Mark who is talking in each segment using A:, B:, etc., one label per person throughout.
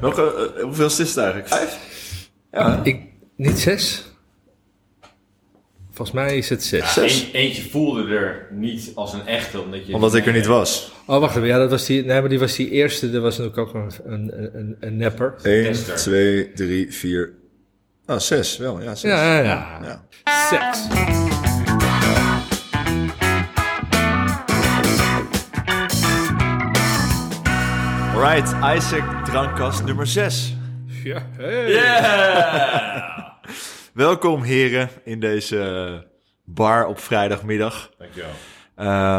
A: Welke, uh, hoeveel is het eigenlijk? Vijf?
B: Ja. Ik, niet zes? Volgens mij is het zes.
C: Ja, een, eentje voelde er niet als een echte, omdat je...
A: Omdat ik er niet was.
B: Oh, wacht even. Ja, dat was die... Nee, maar die was die eerste. Dat was natuurlijk ook een, een, een, een nepper.
A: 1, 2, 3, 4... Ah, zes wel. Ja, zes.
B: Ja, ja, ja. ja. Zes.
A: Alright, Isaac, drankkast nummer 6.
B: Ja, hey.
C: Yeah!
A: Welkom heren in deze bar op vrijdagmiddag.
C: Dankjewel.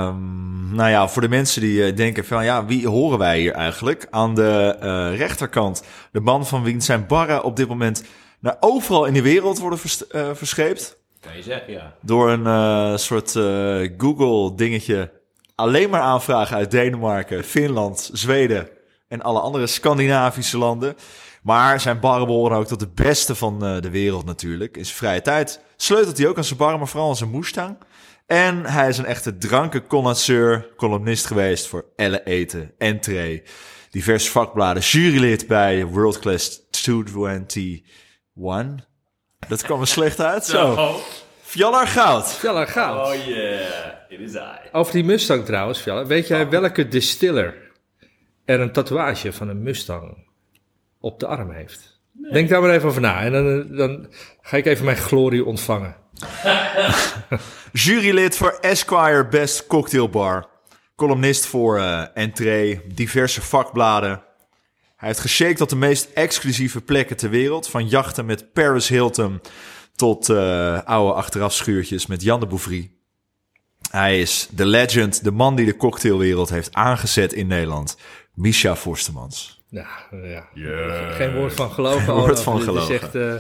A: Um, nou ja, voor de mensen die uh, denken van ja, wie horen wij hier eigenlijk? Aan de uh, rechterkant de man van wie zijn barren op dit moment naar overal in de wereld worden vers uh, verscheept.
C: Kan je zeggen, ja.
A: Door een soort Google dingetje alleen maar aanvragen uit Denemarken, Finland, Zweden en alle andere Scandinavische landen. Maar zijn barren behoren ook tot de beste van uh, de wereld natuurlijk. In zijn vrije tijd sleutelt hij ook aan zijn barren, maar vooral aan zijn Mustang. En hij is een echte drankenconnoisseur, columnist geweest voor Elle Eten, Entree, diverse vakbladen, jurylid bij World Class 221. Dat kwam er slecht uit, zo. Fjallar Goud.
B: Fjallar Goud.
C: Oh yeah, it is I.
B: Over die Mustang trouwens, Fjallar. Weet jij welke distiller er een tatoeage van een Mustang op de arm heeft. Denk daar maar even over na en dan, dan ga ik even mijn glorie ontvangen.
A: Jurylid voor Esquire Best Cocktail Bar. Columnist voor uh, Entree, diverse vakbladen. Hij heeft geshaked op de meest exclusieve plekken ter wereld. Van jachten met Paris Hilton tot uh, oude achterafschuurtjes met Jan de Bouvry. Hij is de legend, de man die de cocktailwereld heeft aangezet in Nederland. Misha Forstemans.
B: Ja, ja. Yeah. geen woord van geloven. Geen
A: woord van geloven.
B: is echt, uh,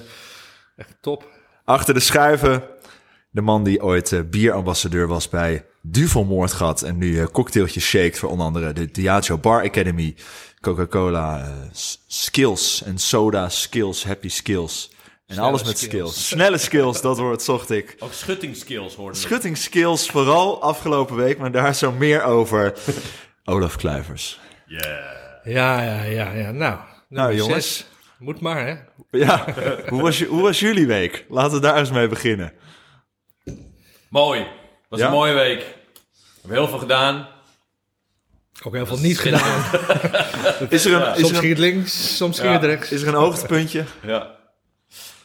B: echt top.
A: Achter de schuiven, de man die ooit uh, bierambassadeur was bij Duvel Moordgat en nu uh, cocktailtjes shaked voor onder andere de Diageo Bar Academy, Coca-Cola Skills en Soda Skills, Happy Skills. En Snelle alles met skills. skills. Snelle skills, dat woord zocht ik.
C: Ook schutting skills hoorde
A: Schutting skills, vooral afgelopen week, maar daar zo meer over. Olaf Kluivers.
C: Yeah.
B: Ja, ja, ja, ja. Nou,
A: nou jongens.
B: Zes. Moet maar, hè?
A: Ja, hoe, was je, hoe was jullie week? Laten we daar eens mee beginnen.
C: Mooi. was ja? een mooie week. We hebben heel veel gedaan.
B: Ook heel veel niet gedaan.
A: is er een, is
B: soms
A: er een,
B: ging het links, soms ging het rechts.
A: Is er een hoogtepuntje?
C: Ja.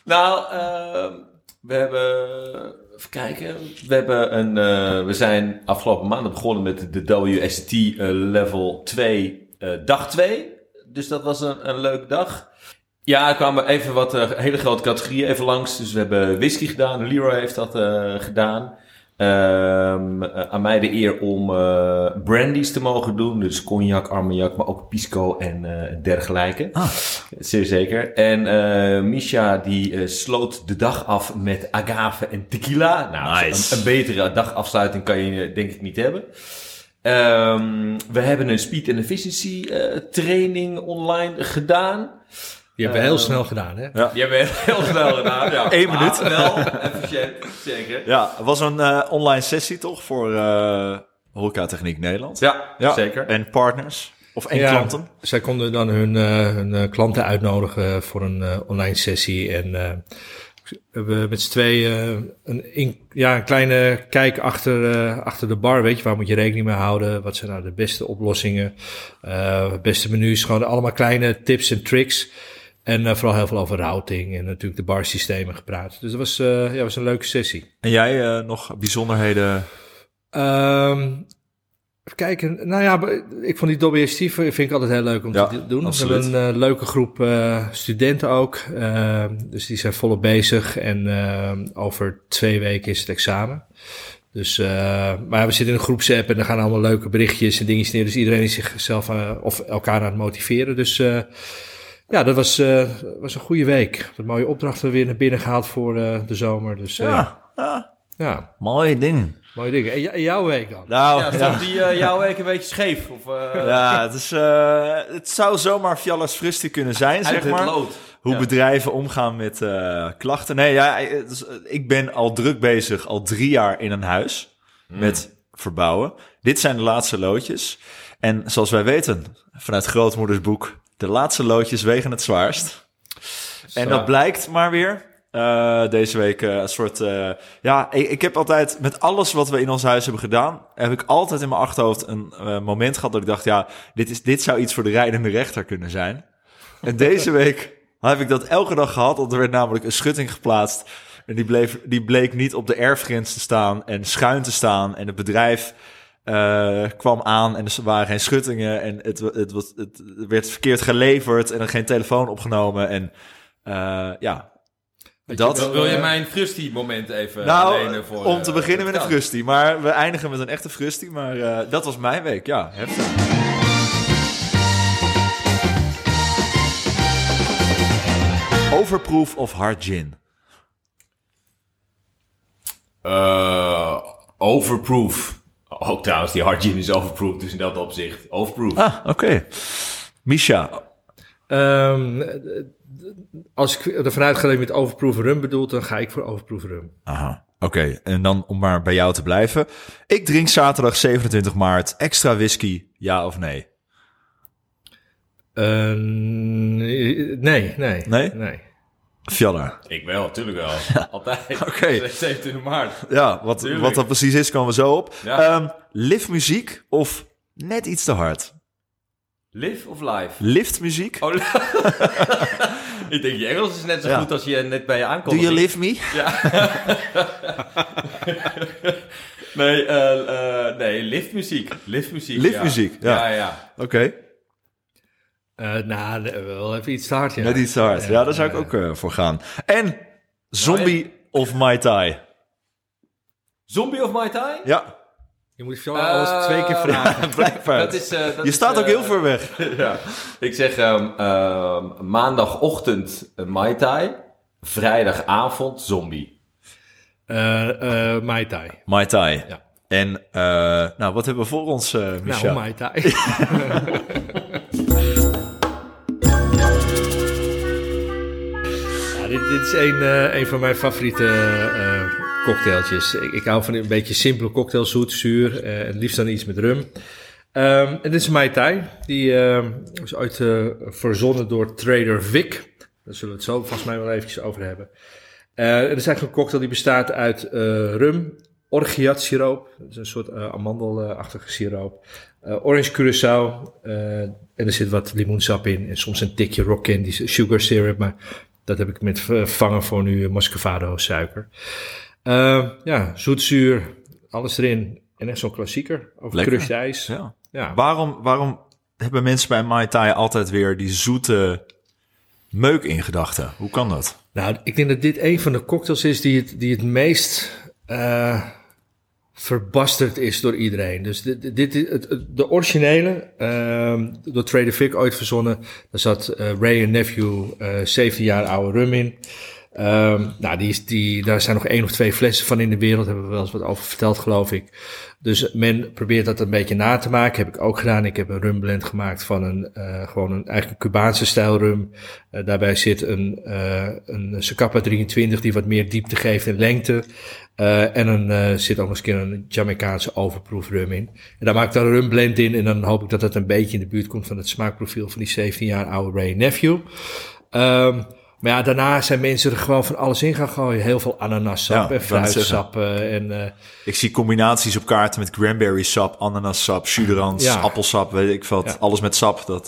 C: Nou, uh, we hebben... Even kijken. We, hebben een, uh, we zijn afgelopen maanden begonnen met de WST uh, level 2 uh, dag 2. Dus dat was een, een leuke dag. Ja, er kwamen even wat hele grote categorieën even langs. Dus we hebben whisky gedaan. Leroy heeft dat gedaan. Um, uh, aan mij de eer om brandies te mogen doen. Dus cognac, armagnac, maar ook pisco en dergelijke.
A: Ah.
C: Zeer zeker. En Misha die sloot de dag af met agave en tequila. Nou,
A: nice.
C: een, een betere dagafsluiting kan je denk ik niet hebben. Um, we hebben een speed and efficiency uh, training online gedaan.
B: Die hebben we heel snel gedaan, hè?
C: Ja. Die hebben we heel snel gedaan, ja.
A: Eén minuut.
C: Ah, wel, efficiënt, zeker.
A: Ja, het was een uh, online sessie toch voor uh, Horeca Techniek Nederland?
C: Ja, ja, zeker.
A: En partners? Of één
B: ja,
A: klanten?
B: Zij konden dan hun, uh, hun klanten uitnodigen voor een online sessie en... We hebben met z'n tweeën een, in, ja, een kleine kijk achter, uh, achter de bar. Weet je, waar moet je rekening mee houden? Wat zijn nou de beste oplossingen? Uh, beste menus. Gewoon allemaal kleine tips en tricks. En uh, vooral heel veel over routing en natuurlijk de barsystemen gepraat. Dus dat was, ja, was een leuke sessie.
A: En jij nog bijzonderheden?
B: Um, Even kijken. Nou ja, ik vond die WST vind ik altijd heel leuk om
A: ja,
B: te doen.
A: Absoluut.
B: We hebben een uh, leuke groep uh, studenten ook. Uh, dus die zijn volop bezig. En over twee weken is het examen. Dus, maar we zitten in een groepsapp en er gaan allemaal leuke berichtjes en dingetjes neer. Dus iedereen is zichzelf of elkaar aan het motiveren. Dus ja, dat was, was een goede week. Wat mooie opdrachten weer naar binnen gehaald voor de zomer. Dus
A: ja, ja.
B: ja.
A: mooie ding.
B: Mooie dingen. En jouw week dan?
A: Nou,
C: ja, stond die uh, jouw week een beetje scheef? Of, uh...
A: Ja, het, is, uh, het zou zomaar Fiallas Fristi kunnen zijn, zeg maar.
C: Lood.
A: Hoe
C: ja.
A: bedrijven omgaan met klachten. Nee, ja, dus, ik ben al druk bezig, al drie jaar in een huis mm. met verbouwen. Dit zijn de laatste loodjes. En zoals wij weten, vanuit grootmoeders boek, De laatste loodjes wegen het zwaarst. En dat blijkt maar weer. eh, deze week eh, een soort... eh, ja, ik, ik heb altijd... Met alles wat we in ons huis hebben gedaan... heb ik altijd in mijn achterhoofd een moment gehad... dat ik dacht, ja, dit, is, dit zou iets voor de rijdende rechter kunnen zijn. En deze week heb ik dat elke dag gehad... want er werd namelijk een schutting geplaatst... en die, bleef, die bleek niet op de erfgrens te staan... en schuin te staan... en het bedrijf eh, kwam aan en er waren geen schuttingen en het, het, was, het werd verkeerd geleverd en er geen telefoon opgenomen en eh, ja. Dat,
C: Wil, wil je mijn frustie moment even
A: nou,
C: lenen voor...
A: om te
C: eh,
A: beginnen met een frustie, maar we eindigen met een echte frustie, maar eh, dat was mijn week, ja, heftig. Overproof of hard gin?
C: Eh, overproof. Ook trouwens, die hard gin is overproof, dus in dat opzicht overproof.
A: Ah, oké. Misha,
B: Ehm, eh, als ik ervan uitga dat je met overproof rum bedoelt, dan ga ik voor overproof rum.
A: Aha, oké. En dan om maar bij jou te blijven. Ik drink zaterdag 27 maart extra whisky, ja of nee?
B: Eh, nee, nee,
A: Nee?
B: nee.
A: Fjalla.
C: Ik wel, natuurlijk wel. Altijd.
A: Oké.
C: 27 maart.
A: Ja, wat,
C: Tuurlijk.
A: wat dat precies is, komen we zo op.
C: Ja.
A: Ehm, liftmuziek of net iets te hard?
C: Live of live?
A: Liftmuziek?
C: Oh, ik denk, je Engels is net zo
A: Ja.
C: goed als je net bij je
A: Do
C: aankomt.
A: you lift me?
C: Nee, eh eh nee, liftmuziek. Liftmuziek,
A: Liftmuziek, ja.
C: Ja, ja.
A: Oké,
B: Eh, nou, nee, wel even iets te hard, ja.
A: net iets te hard. Ja, daar zou ik ook eh, voor gaan. En zombie of Mai Tai?
C: Zombie of Mai Tai?
A: Ja,
B: Je moet veel alles twee keer
C: Eh,
B: vragen.
A: blijkbaar.
C: Dat is, eh, dat
A: Je
C: is,
A: staat ook
C: eh,
A: heel ver weg.
C: ja. Ik zeg ehm, ehm, maandagochtend Mai Tai, vrijdagavond zombie.
B: Eh eh Mai Tai.
A: Mai Tai.
B: Ja.
A: En, eh, nou, wat hebben we voor ons, eh Micha?
B: Nou, Mai Tai. eh, een van mijn favoriete eh, cocktailtjes. Ik, hou van een beetje simpele cocktail, zoet, zuur. eh, en liefst dan iets met rum. Ehm, en dit is Mai Tai. Die ehm, is ooit verzonnen door Trader Vic. Daar zullen we het zo volgens mij wel eventjes over hebben. Het is eigenlijk een cocktail die bestaat uit rum, orgeat-siroop. Dat is een soort amandelachtige siroop. Orange curaçao. en er zit wat limoensap in. En soms een tikje rock candy, sugar syrup. Maar dat heb ik met vervangen voor nu Moscovado suiker. Eh, ja, zoetzuur, alles erin. En echt zo'n klassieker. Over crushed ijs.
A: Ja.
B: Ja.
A: Waarom, waarom hebben mensen bij Mai Tai altijd weer die zoete meuk in gedachten? Hoe kan dat?
B: Nou, ik denk dat dit een van de cocktails is die het, die het meest eh verbasterd is door iedereen. Dus dit, dit, het, de originele, ehm, door Trader Vic ooit verzonnen, daar zat eh, Ray en Nephew eh 17 jaar oude rum in. Ehm, nou, die die, daar zijn nog één of twee flessen van in de wereld, hebben we wel eens wat over verteld, geloof ik. Dus men probeert dat een beetje na te maken. Heb ik ook gedaan. Ik heb een rumblend gemaakt van een, eh, gewoon een een Cubaanse stijl rum. Eh, daarbij zit een, eh een Zacapa 23 die wat meer diepte geeft en lengte. En een, zit ook eens een keer een Jamaicaanse overproof rum in. En daar maak ik dan een rumblend in. En dan hoop ik dat het een beetje in de buurt komt van het smaakprofiel van die 17 jaar oude Ray Nephew. Ehm, maar ja, daarna zijn mensen er gewoon van alles in gaan gooien. Heel veel ananassap
A: Ja,
B: en
A: ik wou net
B: fruitsap. eh, en, eh,
A: Ik zie combinaties op kaarten met cranberry sap, ananassap, chuderans,
B: Ja.
A: appelsap, weet ik veel.
B: Ja.
A: Alles met sap. Dat,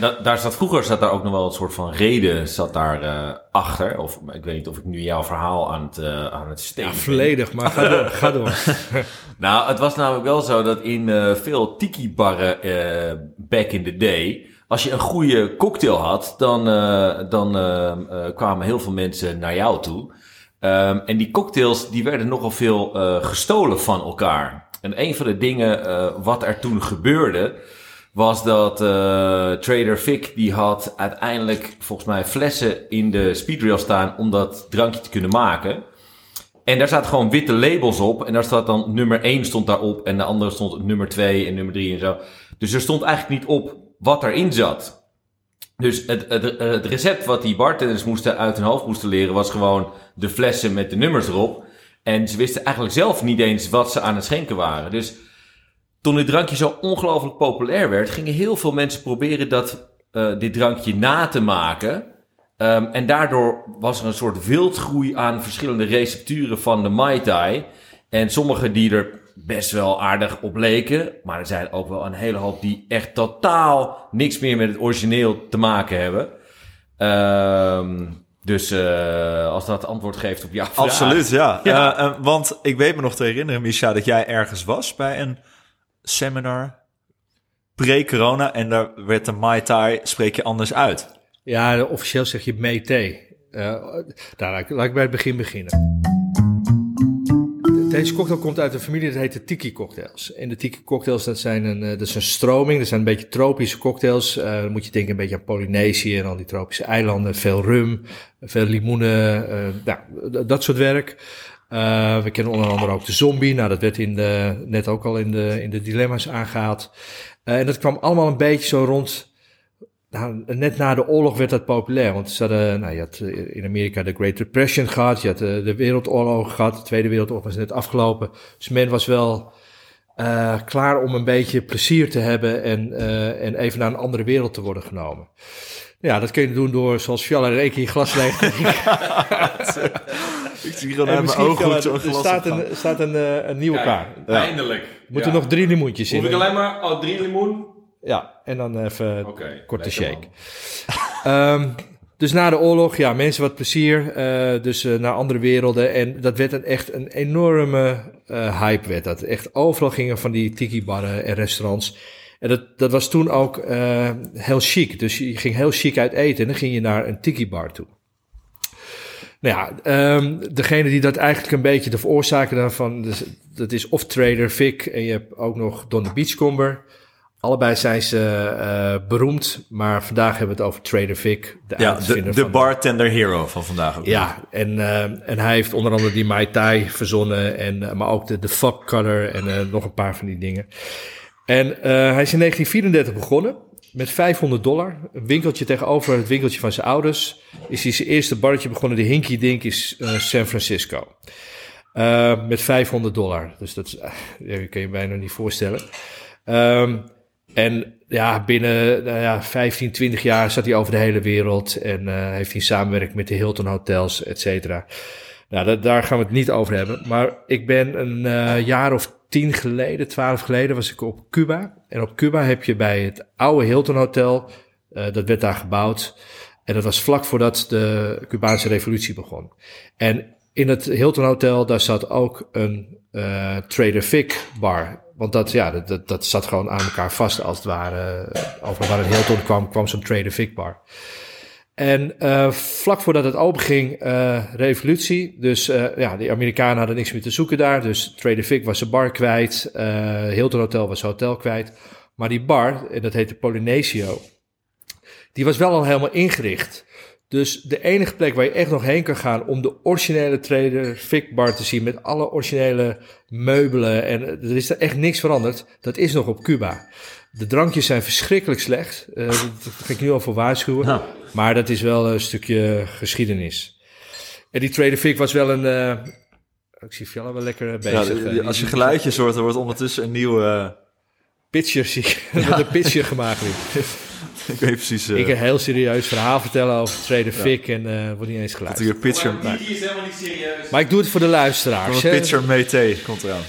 C: da- daar zat vroeger zat daar ook nog wel een soort van reden zat daar eh, achter. Of ik weet niet of ik nu jouw verhaal aan het, aan het steken
B: ja, volledig, maar ga door, ga door.
C: Nou, het was namelijk wel zo dat in eh, veel tiki-barren eh, back in the day... als je een goede cocktail had, dan, eh, dan eh, eh, kwamen heel veel mensen naar jou toe. Ehm, en die cocktails die werden nogal veel gestolen van elkaar. En een van de dingen wat er toen gebeurde... was dat Trader Vic die had uiteindelijk volgens mij flessen in de speedrail staan... om dat drankje te kunnen maken... En daar zaten gewoon witte labels op. En daar staat dan nummer 1 stond daarop. En de andere stond nummer 2 en nummer 3 en zo. Dus er stond eigenlijk niet op wat erin zat. Dus het, het, het recept wat die bartenders moesten uit hun hoofd moesten leren... was gewoon de flessen met de nummers erop. En ze wisten eigenlijk zelf niet eens wat ze aan het schenken waren. Dus toen dit drankje zo ongelooflijk populair werd... gingen heel veel mensen proberen dat eh, dit drankje na te maken. Ehm, en daardoor was er een soort wildgroei aan verschillende recepturen van de Mai Tai. En sommige die er best wel aardig op leken. Maar er zijn ook wel een hele hoop die echt totaal niks meer met het origineel te maken hebben. Ehm, dus eh, als dat antwoord geeft op jouw vraag.
A: Absoluut, ja.
C: Ja.
A: Eh, eh, want ik weet me nog te herinneren, Misha, dat jij ergens was bij een seminar pre-corona. En daar werd de Mai Tai, spreek je anders uit.
B: Ja, officieel zeg je mete. Uh, daar laat ik bij het begin beginnen. Deze cocktail komt uit een familie dat heet de Tiki cocktails. En de Tiki cocktails, dat zijn een, eh, dat is een stroming. Dat zijn een beetje tropische cocktails. Uh, dan moet je denken een beetje aan Polynesië en al die tropische eilanden. Veel rum, veel limoenen, nou, dat soort werk. We kennen onder andere ook de zombie. Nou, dat werd in de, net ook al in de, in de dilemma's aangehaald. En dat kwam allemaal een beetje zo rond nou, net na de oorlog werd dat populair. Want ze hadden, nou, je had in Amerika de Great Depression gehad. Je had de, de Wereldoorlog gehad. De Tweede Wereldoorlog was net afgelopen. Dus men was wel uh, klaar om een beetje plezier te hebben. En, uh, en even naar een andere wereld te worden genomen. Ja, dat kun je doen door, zoals Fjalla, in keer je glas leeg te
A: Ik zie gewoon uit mijn ogen hoe zo'n
B: Er
A: glas
B: staat
A: opgaat.
B: een, er staat een, uh, een nieuwe kaart.
C: Eindelijk.
B: Moeten
C: Ja.
B: nog drie limoentjes in.
C: Hoef ik alleen maar oh, drie limoen?
B: Ja, en dan even korte shake. Ehm, dus na de oorlog, ja, mensen wat plezier. eh, dus eh, naar andere werelden. En dat werd een, echt een enorme eh, hype. Werd dat. Echt overal gingen van die tiki-barren en restaurants. En dat, dat was toen ook heel chic. Dus je ging heel chic uit eten. En dan ging je naar een tiki-bar toe. Nou ja, ehm, degene die dat eigenlijk een beetje de veroorzaker daarvan, dus, dat is of Trader Vic en je hebt ook nog Don de Beachcomber. Allebei zijn ze eh, beroemd, maar vandaag hebben we het over Trader Vic, de
A: Ja, de, de bartender hero van vandaag ook.
B: Ja, en, eh, en hij heeft onder andere die Mai Tai verzonnen, en, eh, maar ook de, de Fuck Cutter en nog een paar van die dingen. En hij is in 1934 begonnen met 500 dollar. Een winkeltje tegenover het winkeltje van zijn ouders. Is hij zijn eerste barretje begonnen, de Hinky Dink is San Francisco. Met 500 dollar. Dus dat kun je bijna niet voorstellen. Ehm, en ja, binnen nou ja, 15, 20 jaar zat hij over de hele wereld. En eh, heeft hij samenwerkt met de Hilton Hotels, et cetera. Nou, dat, daar gaan we het niet over hebben. Maar ik ben een eh, jaar of tien geleden, twaalf geleden, was ik op Cuba. En op Cuba heb je bij het oude Hilton Hotel, eh, dat werd daar gebouwd. En dat was vlak voordat de Cubaanse revolutie begon. En in het Hilton Hotel, daar zat ook een Trader Vic bar. Want dat, ja, dat, dat, dat zat gewoon aan elkaar vast als het ware. Over waar een Hilton kwam, kwam zo'n Trader Vic bar. En uh, vlak voordat het open ging, uh, revolutie. Dus ja, de Amerikanen hadden niks meer te zoeken daar. Dus Trader Vic was zijn bar kwijt. Hilton Hotel was hotel kwijt. Maar die bar, en dat heette Polynesio, die was wel al helemaal ingericht. Dus de enige plek waar je echt nog heen kan gaan om de originele Trader Vic bar te zien met alle originele meubelen en er is er echt niks veranderd, dat is nog op Cuba. De drankjes zijn verschrikkelijk slecht. Uh, dat ga ik nu al voor waarschuwen.
A: Nou.
B: Maar dat is wel een stukje geschiedenis. En die Trader Vic was wel een... Uh, ik zie Fjalla wel lekker bezig.
A: Ja, als je geluidjes hoort, er wordt ondertussen een nieuwe... Uh...
B: Pitcher zie ik. Wordt een pitcher gemaakt nu.
A: Ik weet precies... Uh...
B: Ik een heel serieus verhaal vertellen over Trader ja. Vic en uh, wordt niet eens geluisterd.
A: Dat pitcher...
C: Maar die is helemaal niet serieus.
B: Maar ik doe het voor de luisteraars.
A: Een pitcher mee komt eraan.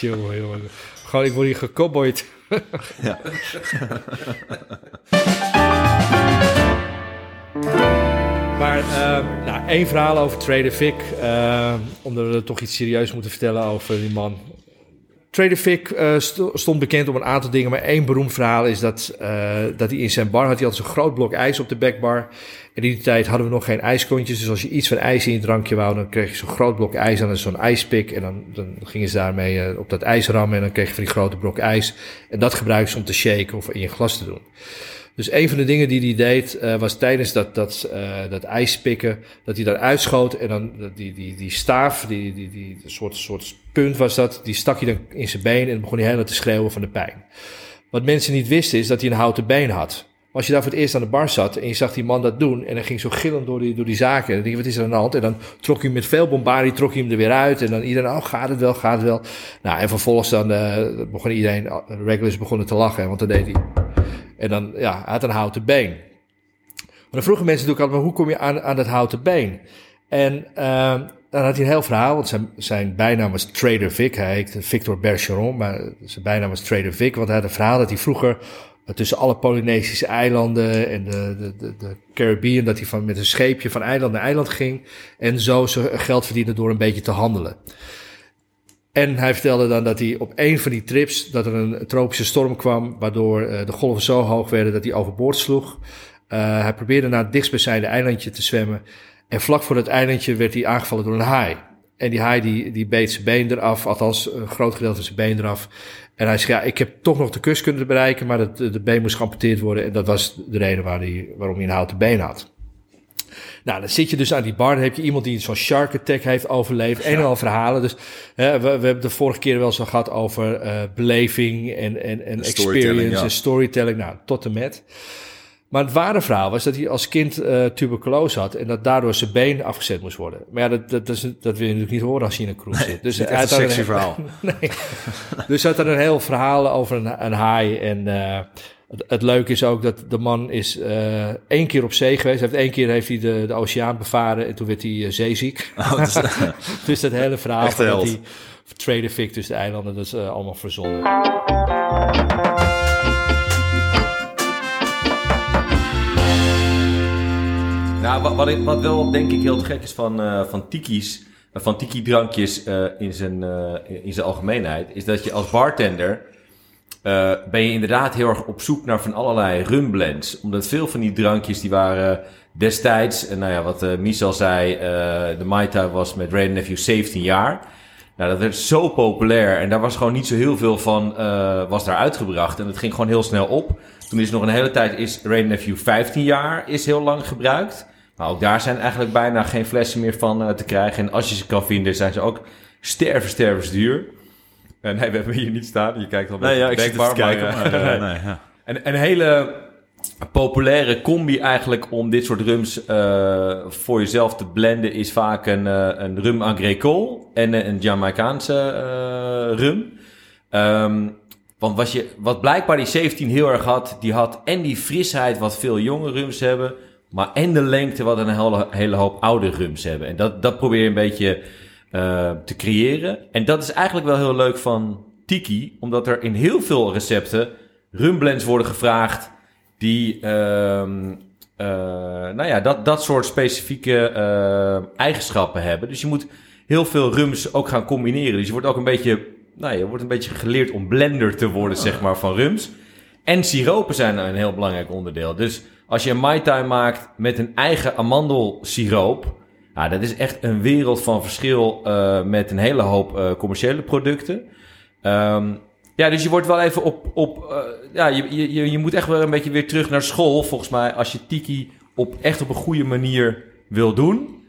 B: jongen, jongen. Gewoon, ik word hier gecowboyd.
A: ja.
B: Maar uh, nou, één verhaal over Trader Vic. Uh, omdat we toch iets serieus moeten vertellen over die man. Trader Vic uh, st stond bekend om een aantal dingen. Maar één beroemd verhaal is dat, uh, dat hij in zijn bar had. Hij had zo'n groot blok ijs op de backbar. En in die tijd hadden we nog geen ijsklontjes. Dus als je iets van ijs in je drankje wou, dan kreeg je zo'n groot blok ijs. En zo'n ijspik. En dan, dan gingen ze daarmee uh, op dat ijs rammen. En dan kreeg je van die grote blok ijs. En dat gebruikten ze om te shaken of in je glas te doen. Dus een van de dingen die hij deed, uh, was tijdens dat, dat, uh, dat ijspikken, dat hij daar uitschoot en dan die, die, die staaf, die, die, die soort, soort punt was dat, die stak hij dan in zijn been en dan begon hij helemaal te schreeuwen van de pijn. Wat mensen niet wisten is dat hij een houten been had. Als je daar voor het eerst aan de bar zat en je zag die man dat doen en hij ging zo gillend door die, door die zaken. En dan denk je, wat is er aan de hand? En dan trok hij met veel bombardie, trok hij hem er weer uit. En dan iedereen, oh gaat het wel, gaat het wel. Nou, en vervolgens dan uh, begon iedereen, de regulars begonnen te lachen, want dan deed hij. En dan, ja, had een houten been. Maar dan vroegen mensen natuurlijk altijd, hoe kom je aan, aan dat houten been? En uh, dan had hij een heel verhaal, want zijn, zijn bijnaam was Trader Vic. Hij heette Victor Bergeron, maar zijn bijnaam was Trader Vic. Want hij had een verhaal dat hij vroeger tussen alle Polynesische eilanden en de, de, de, de Caribbean, dat hij van, met een scheepje van eiland naar eiland ging. En zo zijn geld verdiende door een beetje te handelen. En hij vertelde dan dat hij op een van die trips, dat er een tropische storm kwam, waardoor uh, de golven zo hoog werden dat hij overboord sloeg. Uh, hij probeerde naar het dichtstbijzijnde eilandje te zwemmen. En vlak voor het eilandje werd hij aangevallen door een haai. En die haai die, die beet zijn been eraf, althans een groot gedeelte van zijn been eraf. En hij zei, ja, ik heb toch nog de kust kunnen bereiken, maar dat, de been moest geamputeerd worden. En dat was de reden waarom hij een houten been had. Nou, dan zit je dus aan die bar. Dan heb je iemand die zo'n shark attack heeft overleefd. En al verhalen. Dus hè, we, we hebben de vorige keer wel zo gehad over uh, beleving en, en, en experience ja. en storytelling. Nou, tot en met. Maar het ware verhaal was dat hij als kind uh, tuberculose had en dat daardoor zijn been afgezet moest worden. Maar ja, dat, dat, dat, is, dat wil je natuurlijk niet horen als je in een kroeg zit.
A: Dus hij had een sexy verhaal.
B: nee. dus hij had er een heel verhaal over een, een haai. En uh, het, het, leuke is ook dat de man is uh, één keer op zee geweest. Heeft één keer heeft hij de, de oceaan bevaren en toen werd hij zeeziek. Oh, dus, dus dat hele verhaal
A: van dat hij
B: trader Vic tussen de eilanden, dat is allemaal verzonnen.
C: Nou, wat, wat, ik, wat wel denk ik heel gek is van, van tiki's, van tiki-drankjes uh, in, zijn, in zijn algemeenheid, is dat je als bartender ben je inderdaad heel erg op zoek naar van allerlei rumblends. Omdat veel van die drankjes die waren destijds, en nou ja, wat uh, Michel zei, de Mai Tai was met Ray Nephew 17 jaar. Nou, dat werd zo populair en daar was gewoon niet zo heel veel van was daar uitgebracht. En het ging gewoon heel snel op. Toen is nog een hele tijd, is Nephew 15 jaar, is heel lang gebruikt. Maar ook daar zijn eigenlijk bijna geen flessen meer van te krijgen. En als je ze kan vinden, zijn ze ook sterven, sterven duur. Uh, nee, we hebben hier niet staan. Je kijkt al
A: nee, ja, ik te kijken.
C: Maar, maar, nee, ja. En een hele populaire combi eigenlijk om dit soort rums uh, voor jezelf te blenden... is vaak een, een rum agricole en een Jamaicaanse rum. Um, want wat, je, wat blijkbaar die 17 heel erg had, die had en die frisheid wat veel jonge rums hebben, maar en de lengte wat een hele, hele hoop oude rums hebben. En dat, dat probeer je een beetje uh, te creëren. En dat is eigenlijk wel heel leuk van Tiki, omdat er in heel veel recepten rumblends worden gevraagd die, uh, uh, nou ja, dat, dat soort specifieke uh, eigenschappen hebben. Dus je moet heel veel rums ook gaan combineren. Dus je wordt ook een beetje nou, je wordt een beetje geleerd om blender te worden, zeg maar, van rums. En siropen zijn een heel belangrijk onderdeel. Dus als je een Mai Tai maakt met een eigen amandelsiroop... Nou, dat is echt een wereld van verschil uh, met een hele hoop uh, commerciële producten. Um, ja, dus je wordt wel even op... op uh, ja, je, je, je moet echt wel een beetje weer terug naar school, volgens mij... als je tiki op, echt op een goede manier wil doen...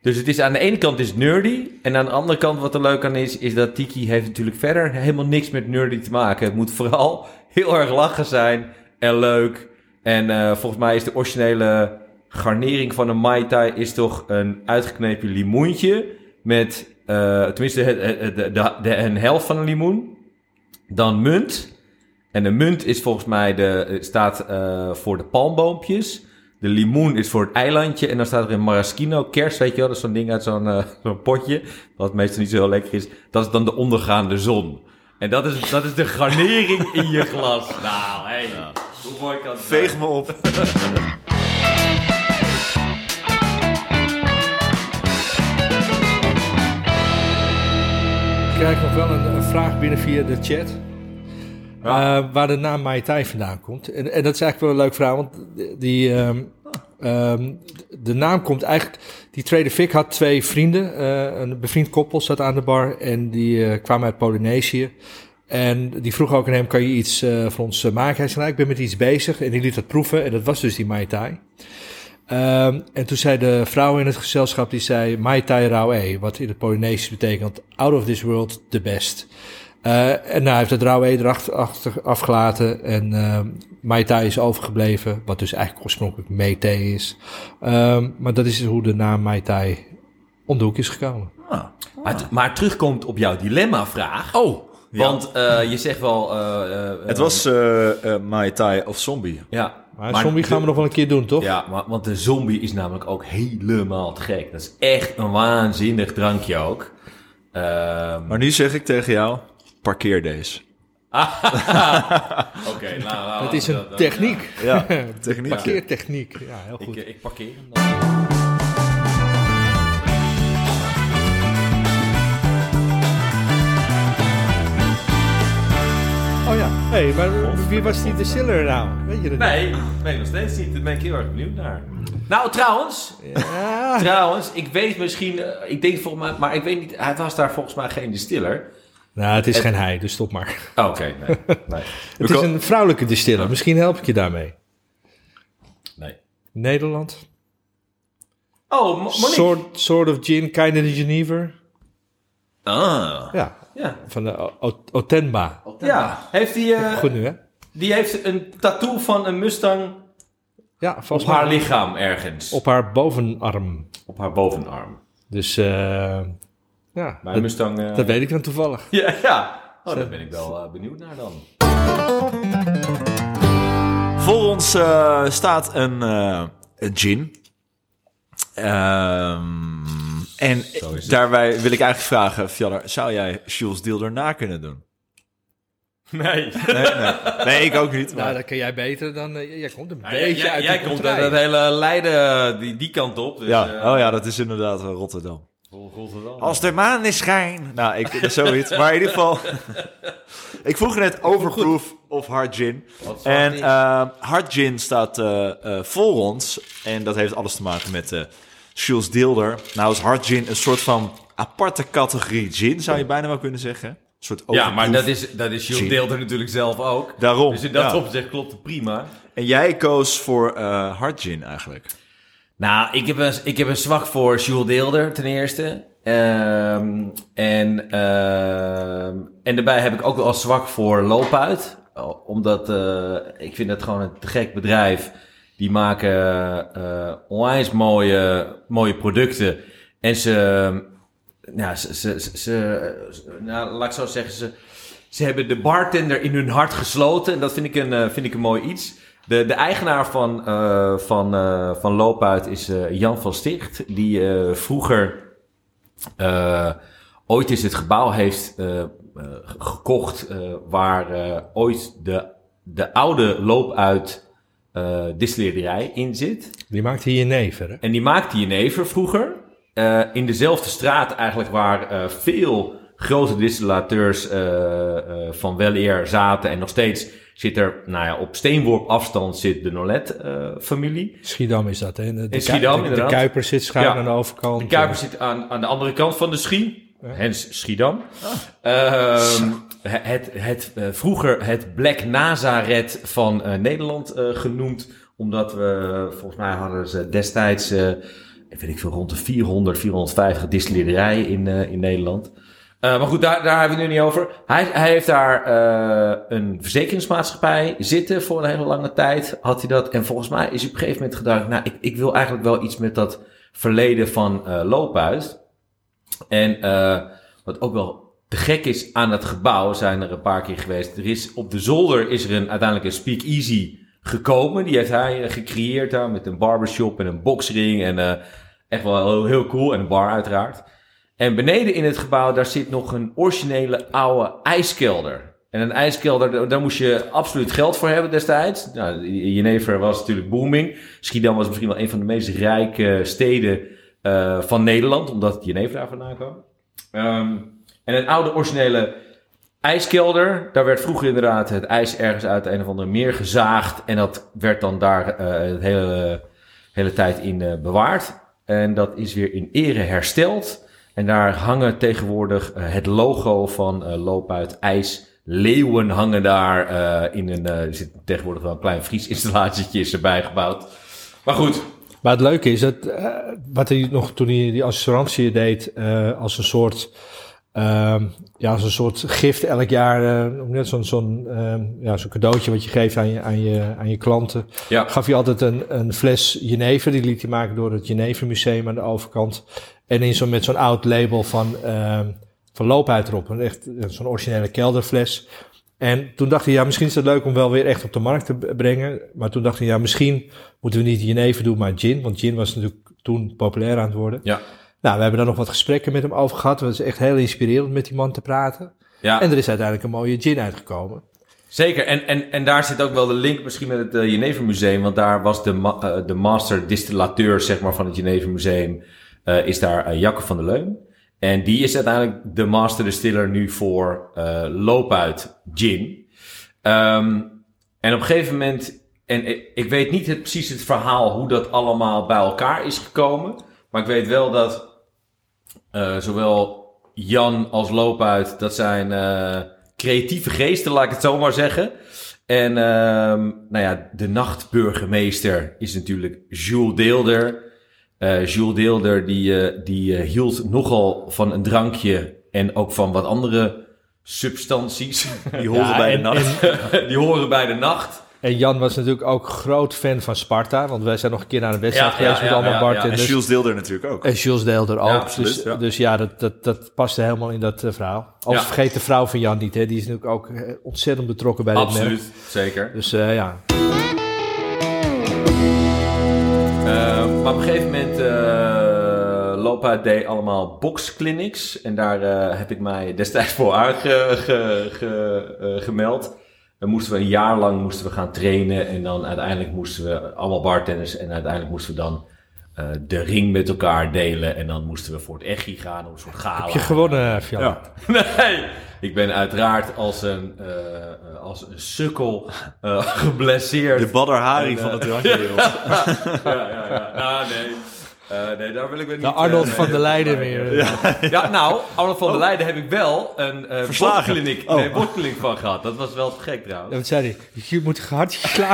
C: Dus het is aan de ene kant is nerdy. En aan de andere kant wat er leuk aan is, is dat Tiki heeft natuurlijk verder helemaal niks met nerdy te maken. Het moet vooral heel erg lachen zijn en leuk. En volgens mij is de originele garnering van een Mai Tai is toch een uitgeknepen limoentje. Met, uh, tenminste, de, de, de, een helft van een limoen. Dan munt. En de munt is volgens mij de, staat uh, voor de palmboompjes. De limoen is voor het eilandje. En dan staat er in maraschino kers, weet je wel. Dat is zo'n ding uit zo'n uh, potje. Wat meestal niet zo heel lekker is. Dat is dan de ondergaande zon. En dat is, dat is de garnering in je glas. Nou, hé. Hey, ja. Hoe mooi kan het
A: Veeg me op.
B: krijg nog wel een, een vraag binnen via de chat. Ja. Uh, waar de naam Mai Tai vandaan komt. En, en, dat is eigenlijk wel een leuk verhaal, want die, um, um, de naam komt eigenlijk... Die Trader Vic had twee vrienden, uh, een bevriend koppel zat aan de bar en die uh, kwamen uit Polynesië. En die vroeg ook aan hem, kan je iets voor ons maken? Hij zei, nou, ik ben met iets bezig en die liet dat proeven en dat was dus die Mai Tai. Um, en toen zei de vrouw in het gezelschap, die zei Mai Tai Rauw wat in het Polynesisch betekent out of this world, the best. Eh, en nou, hij heeft het rauwe erachter achter, afgelaten. En uh, Mai Tai is overgebleven. Wat dus eigenlijk oorspronkelijk Mei Thee is. Um, maar dat is hoe de naam Mai Tai om de hoek is gekomen.
C: Ah. Maar, maar terugkomt op jouw dilemma-vraag.
A: Oh,
C: Want uh, je zegt wel... Uh,
A: het was uh, Mai Tai of Zombie.
C: Ja.
B: Maar, maar zombie gaan we nog wel een keer doen, toch?
C: Ja, maar, want de zombie is namelijk ook helemaal te gek. Dat is echt een waanzinnig drankje ook. Ehm,
A: maar nu zeg ik tegen jou, parkeer deze.
C: Oké, nou, nou,
B: Dat is een
C: dat- dat-
B: techniek.
A: Ja, techniek.
B: Parkeertechniek. Ja, heel
C: Ik,
B: goed.
C: eh, ik parkeer hem dan.
B: Oh ja. Hé, hey, maar wie was die distiller nou? Weet je dat?
C: Nee, nee, nog steeds niet. Daar ben ik heel erg benieuwd naar. Nou, trouwens,
B: Ja.
C: trouwens, ik weet misschien, eh, ik denk volgens mij, maar ik weet niet, hij was daar volgens mij geen distiller.
B: Nou, het is geen hij, dus stop maar.
C: Oh, Oké, nee, nee,
B: Het is een vrouwelijke distiller. Misschien help ik je daarmee.
C: nee.
B: Nederland.
C: Oh, Mo- Monique.
B: Sort, sort of gin, kind of Geneva.
C: Ah,
B: Ja,
C: ja.
B: van de Otenba.
C: Ja, heeft hij, eh,
B: Goed nu, hè?
C: die heeft een tattoo van een Mustang
B: Ja,
C: op haar lichaam ergens.
B: op haar bovenarm.
C: Op haar bovenarm.
B: Dus, eh ja,
C: Mijn
B: dat,
C: Mustang... eh,
B: dat weet ik dan toevallig.
C: Ja, ja. Oh, daar ben ik wel benieuwd naar dan.
A: Voor ons staat een, eh, een gin. Ehm, en daarbij wil ik eigenlijk vragen, Fjaller, zou jij Jules Deelder na kunnen doen?
C: Nee.
A: Nee, nee. nee ik ook niet.
B: Nou,
A: Maar...
B: dat kan jij beter dan... eh, jij komt een
C: Ja,
B: beetje
C: jij,
B: uit
C: jij komt uit dat hele Leiden die, die kant op. Dus,
A: ja,
C: eh,
A: oh ja, dat is inderdaad Rotterdam.
C: Rotterdam.
A: Als de maan is schijn. Nou, ik, zoiets. Maar in ieder geval. ik vroeg net overproof of hard gin. En
C: die?
A: eh, hard gin staat eh, eh, voor ons. En dat heeft alles te maken met eh Jules Deelder. Nou is hard gin een soort van aparte categorie gin, zou je bijna wel kunnen zeggen. Een soort
C: ja, maar dat is, dat is Jules. Deelder natuurlijk zelf ook.
A: Daarom.
C: Dus in dat
A: ja.
C: opzicht klopt het prima.
A: En jij koos voor eh hard gin eigenlijk.
C: Nou, ik heb een, ik heb een zwak voor Jules Deelder ten eerste. Ehm, en, ehm, en daarbij heb ik ook wel zwak voor Loopuit. Omdat eh, ik vind het gewoon een te gek bedrijf. Die maken eh onwijs mooie, mooie producten. En ze, nou, ze, ze, ze, nou, laat ik zo zeggen, ze, ze hebben de bartender in hun hart gesloten. En dat vind ik een, eh, vind ik een mooi iets. De, de eigenaar van, eh, van, eh, van Loopuit is eh, Jan van Sticht. Die vroeger ooit is het gebouw heeft gekocht. waar ooit de, de oude Loopuit distillerij in zit.
B: Die maakt hier je neven, hè?
C: En die maakte Jenever vroeger. eh, in dezelfde straat eigenlijk waar eh, veel grote distillateurs van weleer zaten. En nog steeds zit er, nou ja, op steenworp afstand zit de Nolet-familie.
B: Schiedam is dat, hè? De, de,
C: Schiedam,
B: de-. Kuiper zit schuin
C: Ja.
B: aan de overkant.
C: de Kuiper zit aan, aan de andere kant van de Schie. Hens Schiedam. Ehm, het, het, eh, vroeger het Black Nazareth van eh, Nederland eh, genoemd. Omdat we, volgens mij hadden ze destijds, eh, weet ik veel, rond de 400, 450 distillerijen in, in Nederland. Maar goed, daar, daar hebben we het nu niet over. Hij, hij heeft daar een verzekeringsmaatschappij zitten voor een hele lange tijd. Had hij dat. En volgens mij is hij op een gegeven moment gedacht... nou, ik, ik wil eigenlijk wel iets met dat verleden van Loopuit. En eh, wat ook wel te gek is aan het gebouw, zijn er een paar keer geweest. Er is, op de zolder is er een, uiteindelijk een speakeasy gekomen. Die heeft hij eh, gecreëerd daar met een barbershop en een boxring. En eh, echt wel heel, heel cool. En een bar uiteraard. En beneden in het gebouw, daar zit nog een originele oude ijskelder. En een ijskelder, daar- daar moest je absoluut geld voor hebben destijds. Nou, Jenever was natuurlijk booming. Schiedam was misschien wel een van de meest rijke steden eh, van Nederland, omdat Jenever daar vandaan kwam. Ehm, en een oude originele ijskelder, daar werd vroeger inderdaad het ijs ergens uit een of andere meer gezaagd. En dat werd dan daar eh de hele, hele tijd in eh, bewaard. En dat is weer in ere hersteld. En daar hangen tegenwoordig eh, het logo van eh Loopuit IJs. Leeuwen hangen daar eh, in een... eh, er zit tegenwoordig wel een klein vriesinstallatietje is erbij gebouwd. Maar goed,
B: Maar het leuke is dat, eh, wat hij nog toen hij die assurantie deed, eh, als een soort ehm, ja, als een soort gift elk jaar, uh, net zo'n zo'n ehm, ja, zo'n cadeautje wat je geeft aan je, aan je, aan je klanten.
C: Ja.
B: Gaf je altijd een, een fles Jenever, die liet hij maken door het Jenever Museum aan de overkant. En in zo'n met zo'n oud label van, ehm van Loophuid erop, een echt zo'n originele kelderfles. En toen dacht hij, ja, misschien is het leuk om wel weer echt op de markt te brengen. Maar toen dacht hij, ja, misschien moeten we niet Jenever doen, maar gin. Want gin was natuurlijk toen populair aan het worden.
C: Ja.
B: Nou, we hebben daar nog wat gesprekken met hem over gehad. Het is echt heel inspirerend met die man te praten.
C: Ja.
B: En er is uiteindelijk een mooie gin uitgekomen.
C: Zeker, en, en, en daar zit ook wel de link misschien met het uh, Genever Museum, want daar was de, ma uh, de master distillateur zeg maar, van het Genever Museum, uh, is daar uh, Jacco van der Leun. En die is uiteindelijk de master distiller nu voor uh, loopuit gin. Um, en op een gegeven moment, en ik, weet niet het, precies het verhaal hoe dat allemaal bij elkaar is gekomen, maar ik weet wel dat uh, zowel Jan als loopuit, dat zijn uh, creatieve geesten, laat ik het zo maar zeggen. En uh, nou ja, de nachtburgemeester is natuurlijk Jules Deelder. Uh, Jules Deelder die, uh, die uh, hield nogal van een drankje en ook van wat andere substanties.
A: Die horen ja, bij en, de nacht.
C: En, die horen bij de nacht.
B: En Jan was natuurlijk ook groot fan van Sparta. Want wij zijn nog een keer naar een wedstrijd ja, geweest ja, met allemaal ja, bartenders.
A: En Jules Deelder natuurlijk ook.
B: En Jules Deelder ook.
A: absoluut,
B: dus, ja. dus ja, dat, dat, dat paste helemaal in dat uh, verhaal. Als vergeet de vrouw van Jan niet. Hè. Die is natuurlijk ook ontzettend betrokken bij
C: absoluut,
B: dit merk.
C: zeker.
B: Dus uh, ja.
C: Maar op een gegeven moment uh, Lopa deed allemaal boxclinics. En daar uh, heb ik mij destijds voor aangemeld. Ge, ge, gemeld. Dan moesten we een jaar lang moesten we gaan trainen. En dan uiteindelijk moesten we allemaal bartenders. En uiteindelijk moesten we dan uh, de ring met elkaar delen. En dan moesten we voor het echi gaan. Om een soort gala.
B: Heb je gewonnen, Fjall?
C: Ja. Nee, ik ben uiteraard als een, uh, als een sukkel uh, geblesseerd.
A: De Badr Hari
C: En,
A: van de
C: eh,
A: drankwereld.
C: ja, ja, ja. Nou, nee. Uh, nee, daar wil ik weer niet...
B: De Arnold
C: uh,
B: van der Leijden weer.
C: Ja, ja, nou, Arnold van der Leijden heb ik wel een uh,
A: Verslagen.
C: botkliniek,
A: Oh.
C: nee, van gehad. Dat was wel te gek
B: Ja,
C: trouwens.
B: wat zei hij? Je moet hard.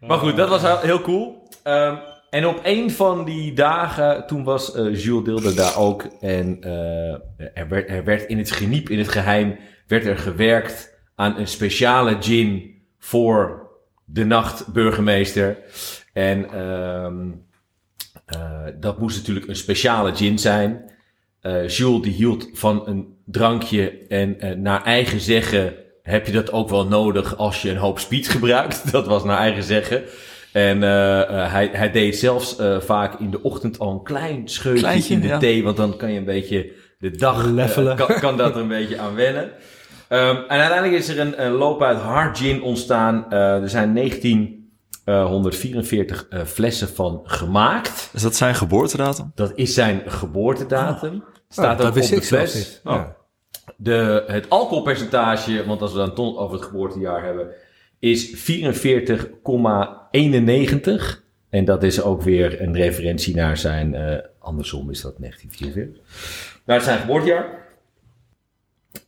C: Maar goed, dat was heel- heel cool. Um, en op een van die dagen, toen was uh, Jules Dilder daar ook. En uh, er, werd, er werd in het geniep, in het geheim, werd er gewerkt aan een speciale gin voor de nachtburgemeester. En um, uh, dat moest natuurlijk een speciale gin zijn. Jules die hield van een drankje en naar eigen zeggen heb je dat ook wel nodig als je een hoop speed gebruikt. Dat was naar eigen zeggen. En uh, uh, hij, hij deed zelfs uh, vaak in de ochtend al een klein scheutje
A: Kleintje,
C: in de
A: ja.
C: thee, want dan kan je een beetje de dag
B: Levelen.
C: kan, kan dat er een beetje aan wennen. Um, en uiteindelijk is er een, een loop uit hard gin ontstaan. er zijn 1944 flessen van gemaakt.
A: Is dat zijn geboortedatum?
C: Dat is zijn geboortedatum. Staat
B: Oh,
C: ook
B: dat
C: op
B: wist
C: de fles. Oh.
B: Ja.
C: De, het alcoholpercentage, want als we dan ton over het geboortejaar hebben, is 44,91. En dat is ook weer een referentie naar zijn, uh, andersom is dat 1944, naar zijn geboortejaar.